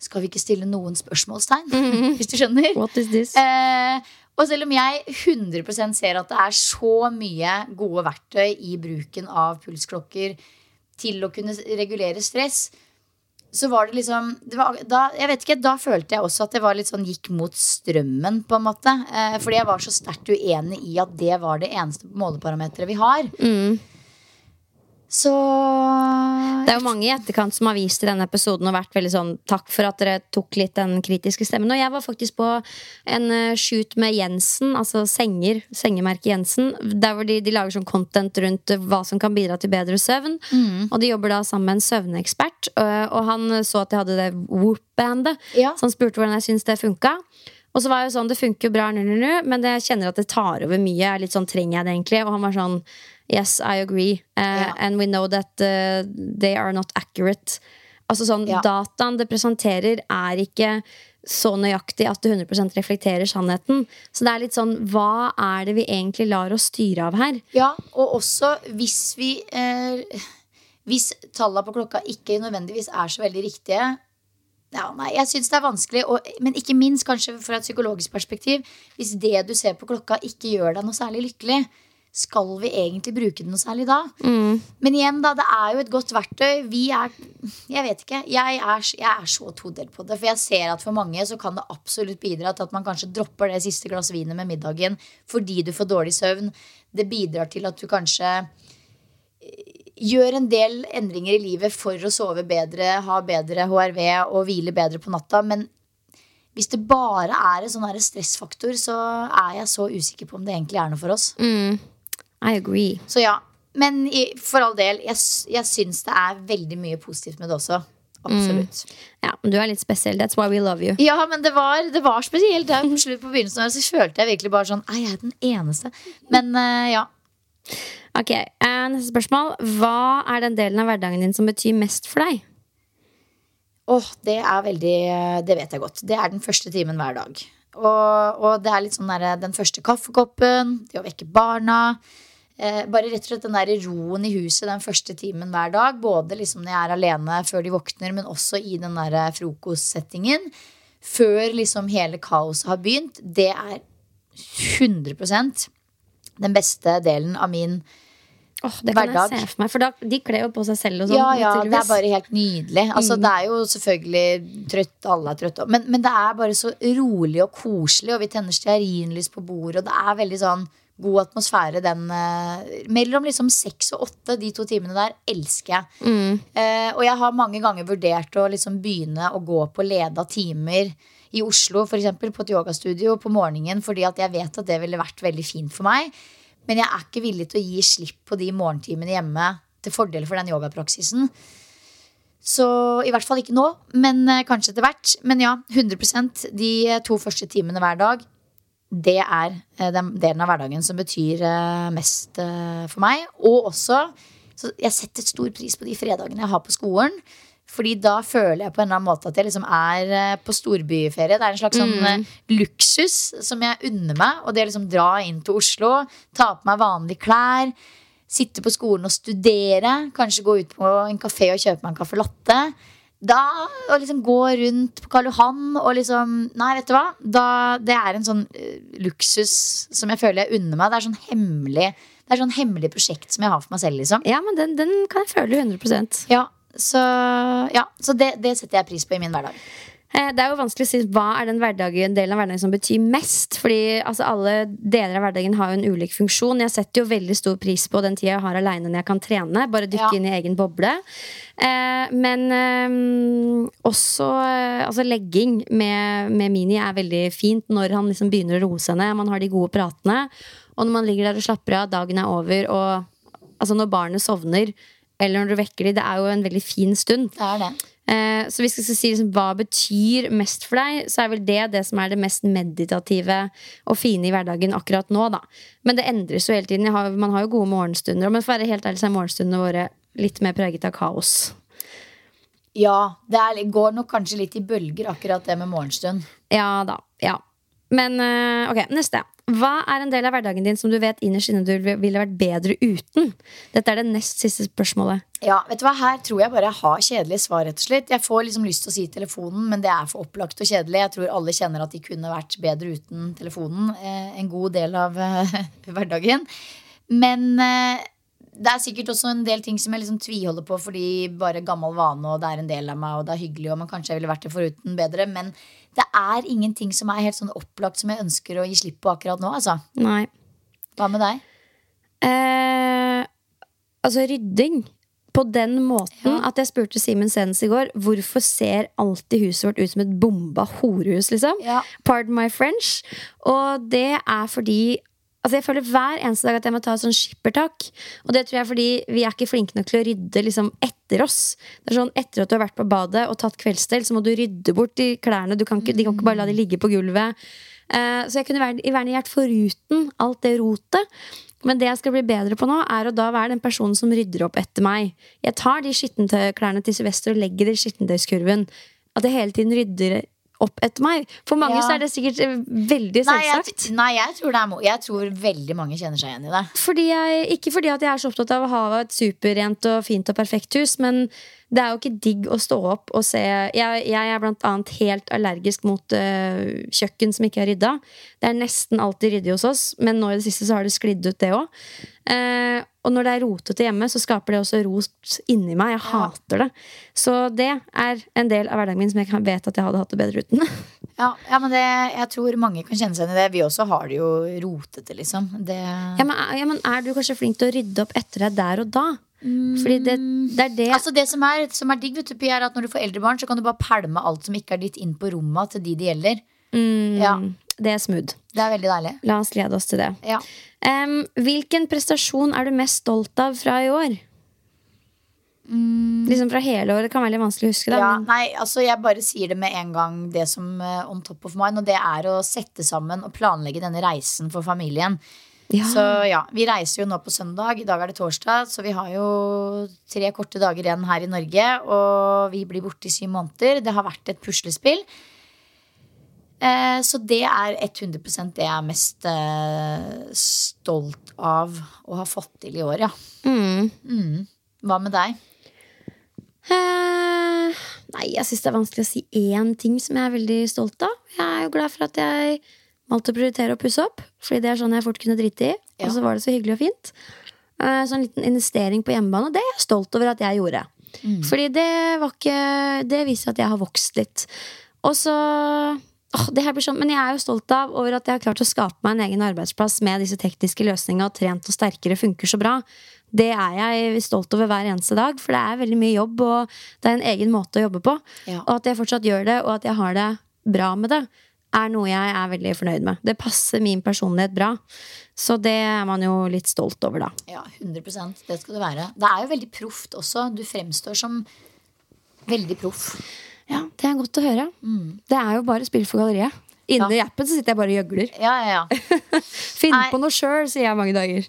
Skal vi ikke stille noen spørsmålstegn? Hvis du skjønner? What is this? Eh, og selv om jeg 100% ser at det er så mye gode verktøy i bruken av pulsklokker til å kunne regulere stress, så var det liksom det var, da, Jeg vet ikke, da følte jeg også at det var litt sånn gikk mot strømmen, på en måte. Eh, fordi jeg var så sterkt uenig i at det var det eneste måleparameteret vi har. Så Det er jo mange i etterkant som har vist i denne episoden og vært veldig sånn Takk for at dere tok litt den kritiske stemmen. Og jeg var faktisk på en eh, shoot med Jensen, altså senger, sengemerket Jensen. Der hvor de, de lager sånn content rundt eh, hva som kan bidra til bedre søvn. Og de jobber da sammen med en søvnekspert. Og, han så at jeg hadde det Whoop-bandet, Ja. så han spurte hvordan jeg syntes det funka. Og så var jeg jo sånn, det funker jo bra, nu, nu, nu, men jeg kjenner at det tar over mye. Litt sånn, Trenger jeg det egentlig? Og han var sånn Yes, I agree. Uh, yeah. And we know that uh, they are not accurate. Altså sånn, yeah. Dataen det presenterer, er ikke så nøyaktig at det 100% reflekterer sannheten. Så det er litt sånn, hva er det vi egentlig lar oss styre av her? Ja, og også hvis vi eh, Hvis tallene på klokka ikke nødvendigvis er så veldig riktige ja, nei, Jeg syns det er vanskelig, og, men ikke minst kanskje fra et psykologisk perspektiv. Hvis det du ser på klokka, ikke gjør deg noe særlig lykkelig, skal vi egentlig bruke det noe særlig da? Men igjen, da, det er jo et godt verktøy. Vi er Jeg vet ikke. Jeg er, jeg er så todelt på det. For jeg ser at for mange så kan det absolutt bidra til at man kanskje dropper det siste glass vinet med middagen fordi du får dårlig søvn. Det bidrar til at du kanskje eh, gjør en del endringer i livet for å sove bedre, ha bedre HRV og hvile bedre på natta. Men hvis det bare er en sånn stressfaktor, så er jeg så usikker på om det egentlig er noe for oss. I agree. Så ja, Men i, for all del, jeg, jeg syns det er veldig mye positivt med det også. Absolutt. Ja, men Du er litt spesiell. That's why we love you. Ja, men det var, det var spesielt. Der på slutt på begynnelsen så følte jeg virkelig bare sånn Er jeg den eneste? Men uh, ja. Ok, eh, Neste spørsmål. Hva er den delen av hverdagen din som betyr mest for deg? Åh, det er veldig Det vet jeg godt. Det er den første timen hver dag. Og, og det er litt sånn der, den første kaffekoppen, det å vekke barna. Eh, bare rett og slett den der roen i huset den første timen hver dag. Både liksom når jeg er alene før de våkner, men også i den der frokostsettingen. Før liksom hele kaoset har begynt. Det er 100% den beste delen av min Åh, det kan Hverdag. jeg se for meg, for da, de kler jo på seg selv og sånn. Ja, ja, det er bare helt nydelig. Altså, Det er jo selvfølgelig trøtt, alle er trøtte. Men, men det er bare så rolig og koselig, og vi tenner stearinlys på bordet, og det er veldig sånn god atmosfære den eh, Mellom liksom seks og åtte, de to timene der, elsker jeg. Eh, og jeg har mange ganger vurdert å liksom begynne å gå på leda timer i Oslo, eksempel, på et yogastudio på morgenen, fordi at jeg vet at det ville vært veldig fint for meg. Men jeg er ikke villig til å gi slipp på de morgentimene hjemme til fordel for den yogapraksisen. Så i hvert fall ikke nå, men eh, kanskje etter hvert. Men ja, 100% de to første timene hver dag. Det er eh, den delen av hverdagen som betyr eh, mest eh, for meg. Og også så Jeg setter stor pris på de fredagene jeg har på skolen. Fordi da føler jeg på en eller annen måte at jeg liksom er på storbyferie. Det er en slags sånn eh, luksus som jeg unner meg. Og det å liksom dra inn til Oslo, ta på meg vanlige klær, sitte på skolen og studere, kanskje gå ut på en kafé og kjøpe meg en caffè latte. Da å liksom gå rundt på Karl Johan og liksom Nei, vet du hva? Da, det er en sånn uh, luksus som jeg føler jeg unner meg. Det er sånn hemmelig Det er sånn hemmelig prosjekt som jeg har for meg selv, liksom. Ja, men den, den kan jeg føle 100% Ja, så, ja, så det, det setter jeg pris på i min hverdag. Eh, Det er jo vanskelig å si hva er den delen av hverdagen som betyr mest. Fordi altså, alle deler av hverdagen har jo en ulik funksjon. Jeg setter jo veldig stor pris på den tida jeg har aleine når jeg kan trene. Bare dykke Ja. inn i egen boble. Eh, men eh, også eh, altså legging med, med Mini er veldig fint når han liksom begynner å roe seg ned. Man har de gode pratene. Og når man ligger der og slapper av, dagen er over, og altså når barnet sovner, eller når du vekker dem, det er jo en veldig fin stund. Det er det. Eh, så hvis jeg skal si liksom, hva betyr mest for deg, så er vel det det som er det mest meditative og fine i hverdagen akkurat nå. da Men det endres jo hele tiden. Jeg har, man har jo gode morgenstunder. Men for å være helt ærlig så er morgenstundene våre litt mer preget av kaos. Ja, det er, går nok kanskje litt i bølger, akkurat det med morgenstund. Ja da. Ja. Men eh, ok, neste. Hva er en del av hverdagen din som du vet innerst inne du ville vært bedre uten? Dette er det nest siste spørsmålet. Ja, vet du hva, Her tror jeg bare jeg har kjedelige svar. rett og slett Jeg får liksom lyst til å si telefonen, men det er for opplagt og kjedelig. Jeg tror alle kjenner at de kunne vært bedre uten telefonen eh, en god del av eh, hverdagen. Men eh, det er sikkert også en del ting som jeg liksom tviholder på fordi bare gammel vane, og det er en del av meg, og det er hyggelig, og man kanskje ville vært det foruten bedre. Men det er ingenting som er helt sånn opplagt som jeg ønsker å gi slipp på akkurat nå. altså Nei. Hva med deg? Eh, altså rydding. På den måten Ja. at jeg spurte Simen senest i går hvorfor ser alltid huset vårt ut som et bomba horehus. liksom Ja. Pardon my French. Og det er fordi Altså Jeg føler hver eneste dag at jeg må ta et sånn skippertak. Og det tror jeg er fordi vi er ikke flinke nok til å rydde liksom etter oss. Det er sånn Etter at du har vært på badet og tatt kveldsstell, så må du rydde bort de klærne. Du kan ikke, de kan ikke bare la de ligge på gulvet. Uh, så jeg kunne vært- gjerne vært foruten alt det rotet. Men det jeg skal bli bedre på nå, er å da være den personen som rydder opp etter meg. Jeg tar de skittentøyklærne til Sylvester og legger det i skittentøyskurven. At jeg hele tiden rydder opp etter meg. For mange Ja. så er det sikkert eh, veldig Nei, jeg, selvsagt. nei jeg, tror det er, jeg tror veldig mange kjenner seg igjen i det. Fordi jeg, ikke fordi at jeg er så opptatt av å ha et superrent og fint og perfekt hus, men det er jo ikke digg å stå opp og se Jeg, jeg er blant annet helt allergisk mot uh, kjøkken som ikke er rydda. Det er nesten alltid ryddig hos oss, men nå i det siste så har det sklidd ut, det òg. Og når det er rotete hjemme, så skaper det også rot inni meg. Jeg hater det. Så det er en del av hverdagen min som jeg vet at jeg hadde hatt det bedre uten. Ja, ja men det, jeg tror mange kan kjenne seg igjen i det. Vi også har det jo rotete, liksom. Det, Ja, men, ja, men er du kanskje flink til å rydde opp etter deg der og da? Fordi det, det er det altså det som er, som er digg, vet du, er at når du får eldre barn, så kan du bare pælme alt som ikke er ditt, inn på rommet til de det gjelder. mm, Ja, Det er smooth. Det er veldig deilig. La oss glede oss til det. Ja. Um, hvilken prestasjon er du mest stolt av fra i år? Liksom fra hele året. Det kan være litt vanskelig å huske. Da, Mm. Ja, men, nei, altså Jeg bare sier det med en gang, det som uh, on top of mind. Og det er å sette sammen og planlegge denne reisen for familien. ja. Så ja, Vi reiser jo nå på søndag. I dag er det torsdag, så vi har jo tre korte dager igjen her i Norge. Og vi blir borte i syv måneder. Det har vært et puslespill. Eh, så det er 100% det jeg er mest eh, stolt av å ha fått til i år, ja. Mm. Hva med deg? Eh, nei, jeg syns det er vanskelig å si én ting som jeg er veldig stolt av. Jeg er jo glad for at jeg valgte å prioritere å pusse opp, fordi det er sånn jeg fort kunne drite i. Ja. Og så var det så hyggelig og fint. Eh, så en liten investering på hjemmebane, det er jeg stolt over at jeg gjorde. Fordi det var ikke Det viser at jeg har vokst litt. Og så åh, det her blir sånn, Men jeg er jo stolt av over at jeg har klart å skape meg en egen arbeidsplass med disse tekniske løsningene, og trent og sterkere funker så bra. Det er jeg stolt over hver eneste dag, for det er veldig mye jobb, og det er en egen måte å jobbe på. Ja. Og at jeg fortsatt gjør det, og at jeg har det bra med det, er noe jeg er veldig fornøyd med. Det passer min personlighet bra. Så det er man jo litt stolt over, da. Ja, 100% Det skal det være. Det er jo veldig proft også. Du fremstår som veldig proff. Ja, Det er godt å høre. Det er jo bare spill for galleriet. Inni appen så sitter jeg bare og gjøgler. Ja, ja, ja. Finn Nei. på noe sjøl, sier jeg mange dager.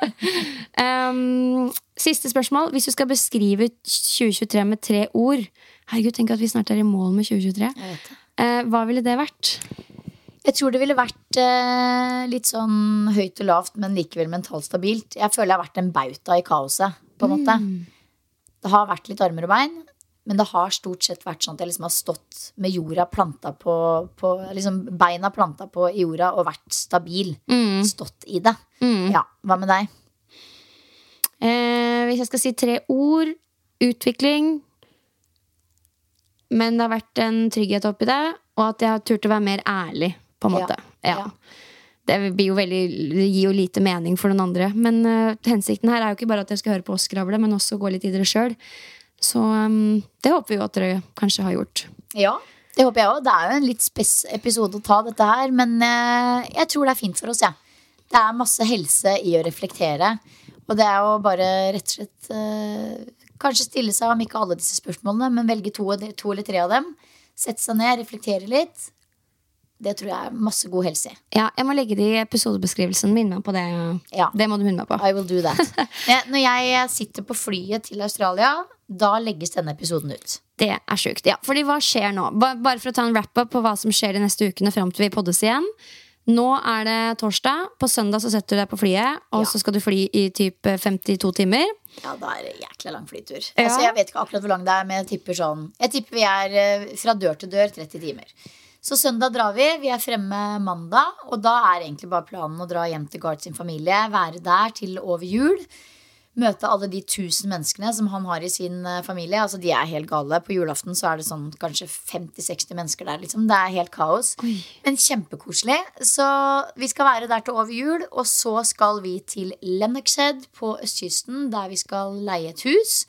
um, siste spørsmål. Hvis du skal beskrive 2023 med tre ord Herregud, tenk at vi snart er i mål med 2023. Jeg vet det. Eh, hva ville det vært? Jeg tror det ville vært uh, litt sånn høyt og lavt, men likevel mentalt stabilt. Jeg føler jeg har vært en bauta i kaoset, på en måte. Det har vært litt armer og bein, men det har stort sett vært sånn at jeg liksom har stått med jorda planta på, på liksom Beina planta på i jorda og vært stabil. Stått i det. Ja, Hva med deg? Eh, hvis jeg skal si tre ord utvikling. Men det har vært en trygghet oppi det, og at jeg har turt å være mer ærlig. På en måte ja. Ja. Det, blir jo veldig, det gir jo lite mening for noen andre. Men uh, hensikten her er jo ikke bare at jeg skal høre på oss skravle, men også gå litt i dere sjøl. Så um, det håper vi jo at dere kanskje har gjort. Ja, det håper jeg òg. Det er jo en litt spess episode å ta dette her, men uh, jeg tror det er fint for oss, jeg. Ja. Det er masse helse i å reflektere. Og det er jo bare rett og slett uh, Kanskje stille seg om ikke alle disse spørsmålene, men velge to, to eller tre av dem. Sette seg ned, reflektere litt. Det tror jeg er masse god helse i. Ja, jeg må legge det i episodebeskrivelsen. Minne meg på det. Ja. Det må du minne meg på. I will do that. Eh, Når jeg sitter på flyet til Australia, da legges denne episoden ut. Det er sjukt. Ja, fordi hva skjer nå? Bare for å ta en wrap-up på hva som skjer de neste ukene fram til vi poddes igjen. Nå er det torsdag. På søndag så setter du deg på flyet, og Ja. så skal du fly i typ 52 timer. Ja, da er det jækla lang flytur. Ja. Altså, jeg vet ikke akkurat hvor lang det er, men jeg tipper sånn Jeg tipper vi er eh, fra dør til dør 30 timer. Så søndag drar vi. Vi er fremme mandag, og da er egentlig bare planen å dra hjem til Gart sin familie. Være der til over jul. Møte alle de tusen menneskene som han har i sin eh, familie. Altså, De er helt gale. På julaften så er det sånn kanskje 50-60 mennesker der. Liksom. Det er helt kaos. Men kjempekoselig. Så vi skal være der til over jul, og så skal vi til Lennoxhead på østkysten, der vi skal leie et hus.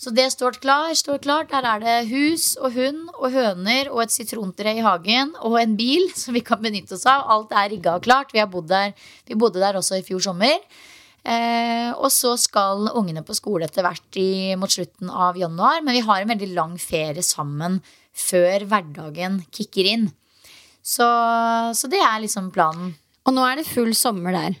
Så det står klar, står klart. Der er det hus og hund og høner og et sitrontre i hagen og en bil som vi kan benytte oss av. Alt er rigga og klart. Vi, der, vi bodde der også i fjor sommer. Eh, og så skal ungene på skole etter hvert i, mot slutten av januar. Men vi har en veldig lang ferie sammen før hverdagen kicker inn. Så, så det er liksom planen. Og nå er det full sommer der.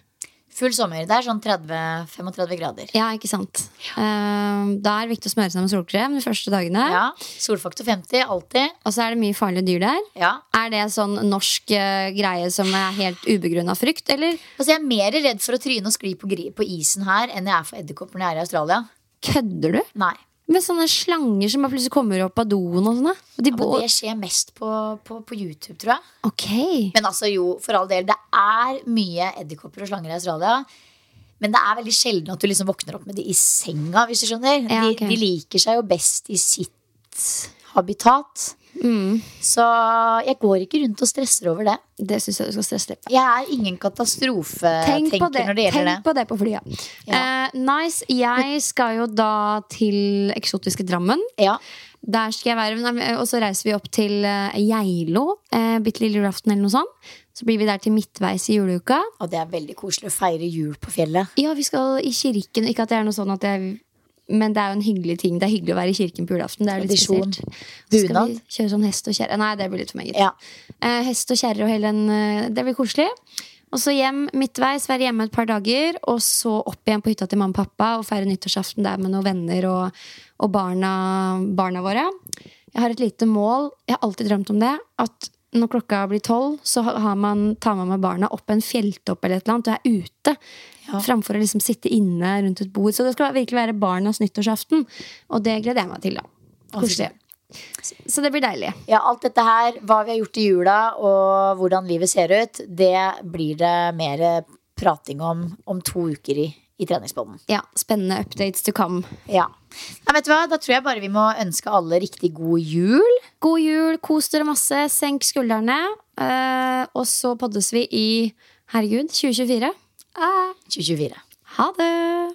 Full sommer. Det er sånn 30-35 grader. Ja, ikke sant? Uh, da er det viktig å smøre seg med solkrem de første dagene. Ja, Solfaktor 50, alltid. Og så er det mye farlige dyr der. Ja. Er det sånn norsk uh, greie som er helt ubegrunna frykt, eller Altså, jeg er mer redd for å tryne og skli på, på isen her enn jeg er for edderkopper når jeg er i Australia. kødder du? Nei. Med sånne slanger som bare plutselig kommer opp av doen og sånn? Og de Ja, det skjer mest på, på, på YouTube, tror jeg. Ok. Men altså, jo, for all del, det er mye edderkopper og slanger i Australia. Men det er veldig sjelden at du liksom våkner opp med de i senga, hvis du skjønner. Ja, de, de liker seg jo best i sitt habitat. Mm. Så jeg går ikke rundt og stresser over det. Det syns jeg du skal stresse litt. Jeg er ingen Tenk katastrofetenker når det gjelder tenk det. på det på flyet. Eh, nice. Jeg skal jo da til eksotiske Drammen. Ja. Der skal jeg være, Og så reiser vi opp til eh, Geilo. Uh, Bitte lille julaften eller noe sånt. Så blir vi der til midtveis i juleuka. Og det er veldig koselig å feire jul på fjellet. Ja, vi skal i kirken. Ikke at det er noe sånn at jeg men det er jo en hyggelig ting. Det er hyggelig å være i kirken på julaften. Det er jo litt Tradisjon. spesielt. Så skal Bunad. vi kjøre sånn hest og kjerre. Nei, det blir litt for meget. Ja. Eh, hest og kjerre og hele den eh, Det blir koselig. Og så hjem midtveis, være hjemme et par dager. Og så opp igjen på hytta til mamma og pappa og feire nyttårsaften der med noen venner og, og barna, barna våre. Jeg har et lite mål. Jeg har alltid drømt om det. At når klokka blir tolv, så har man, tar man med barna opp en fjelltopp eller et eller annet og er ute. Framfor å liksom sitte inne rundt et bord. Så det skal virkelig være barnas nyttårsaften. Og det gleder jeg meg til, da. Koselig. Så det blir deilig. Ja, alt dette her, hva vi har gjort i jula og hvordan livet ser ut, det blir det mer prating om om to uker i, i treningsbånden. Ja, Spennende updates to come. Ja. Nei, vet du hva? Da tror jeg bare vi må ønske alle riktig god jul. God jul, kos dere masse, senk skuldrene. eh, og så poddes vi i herregud 2024. Ah, 2024. ha det!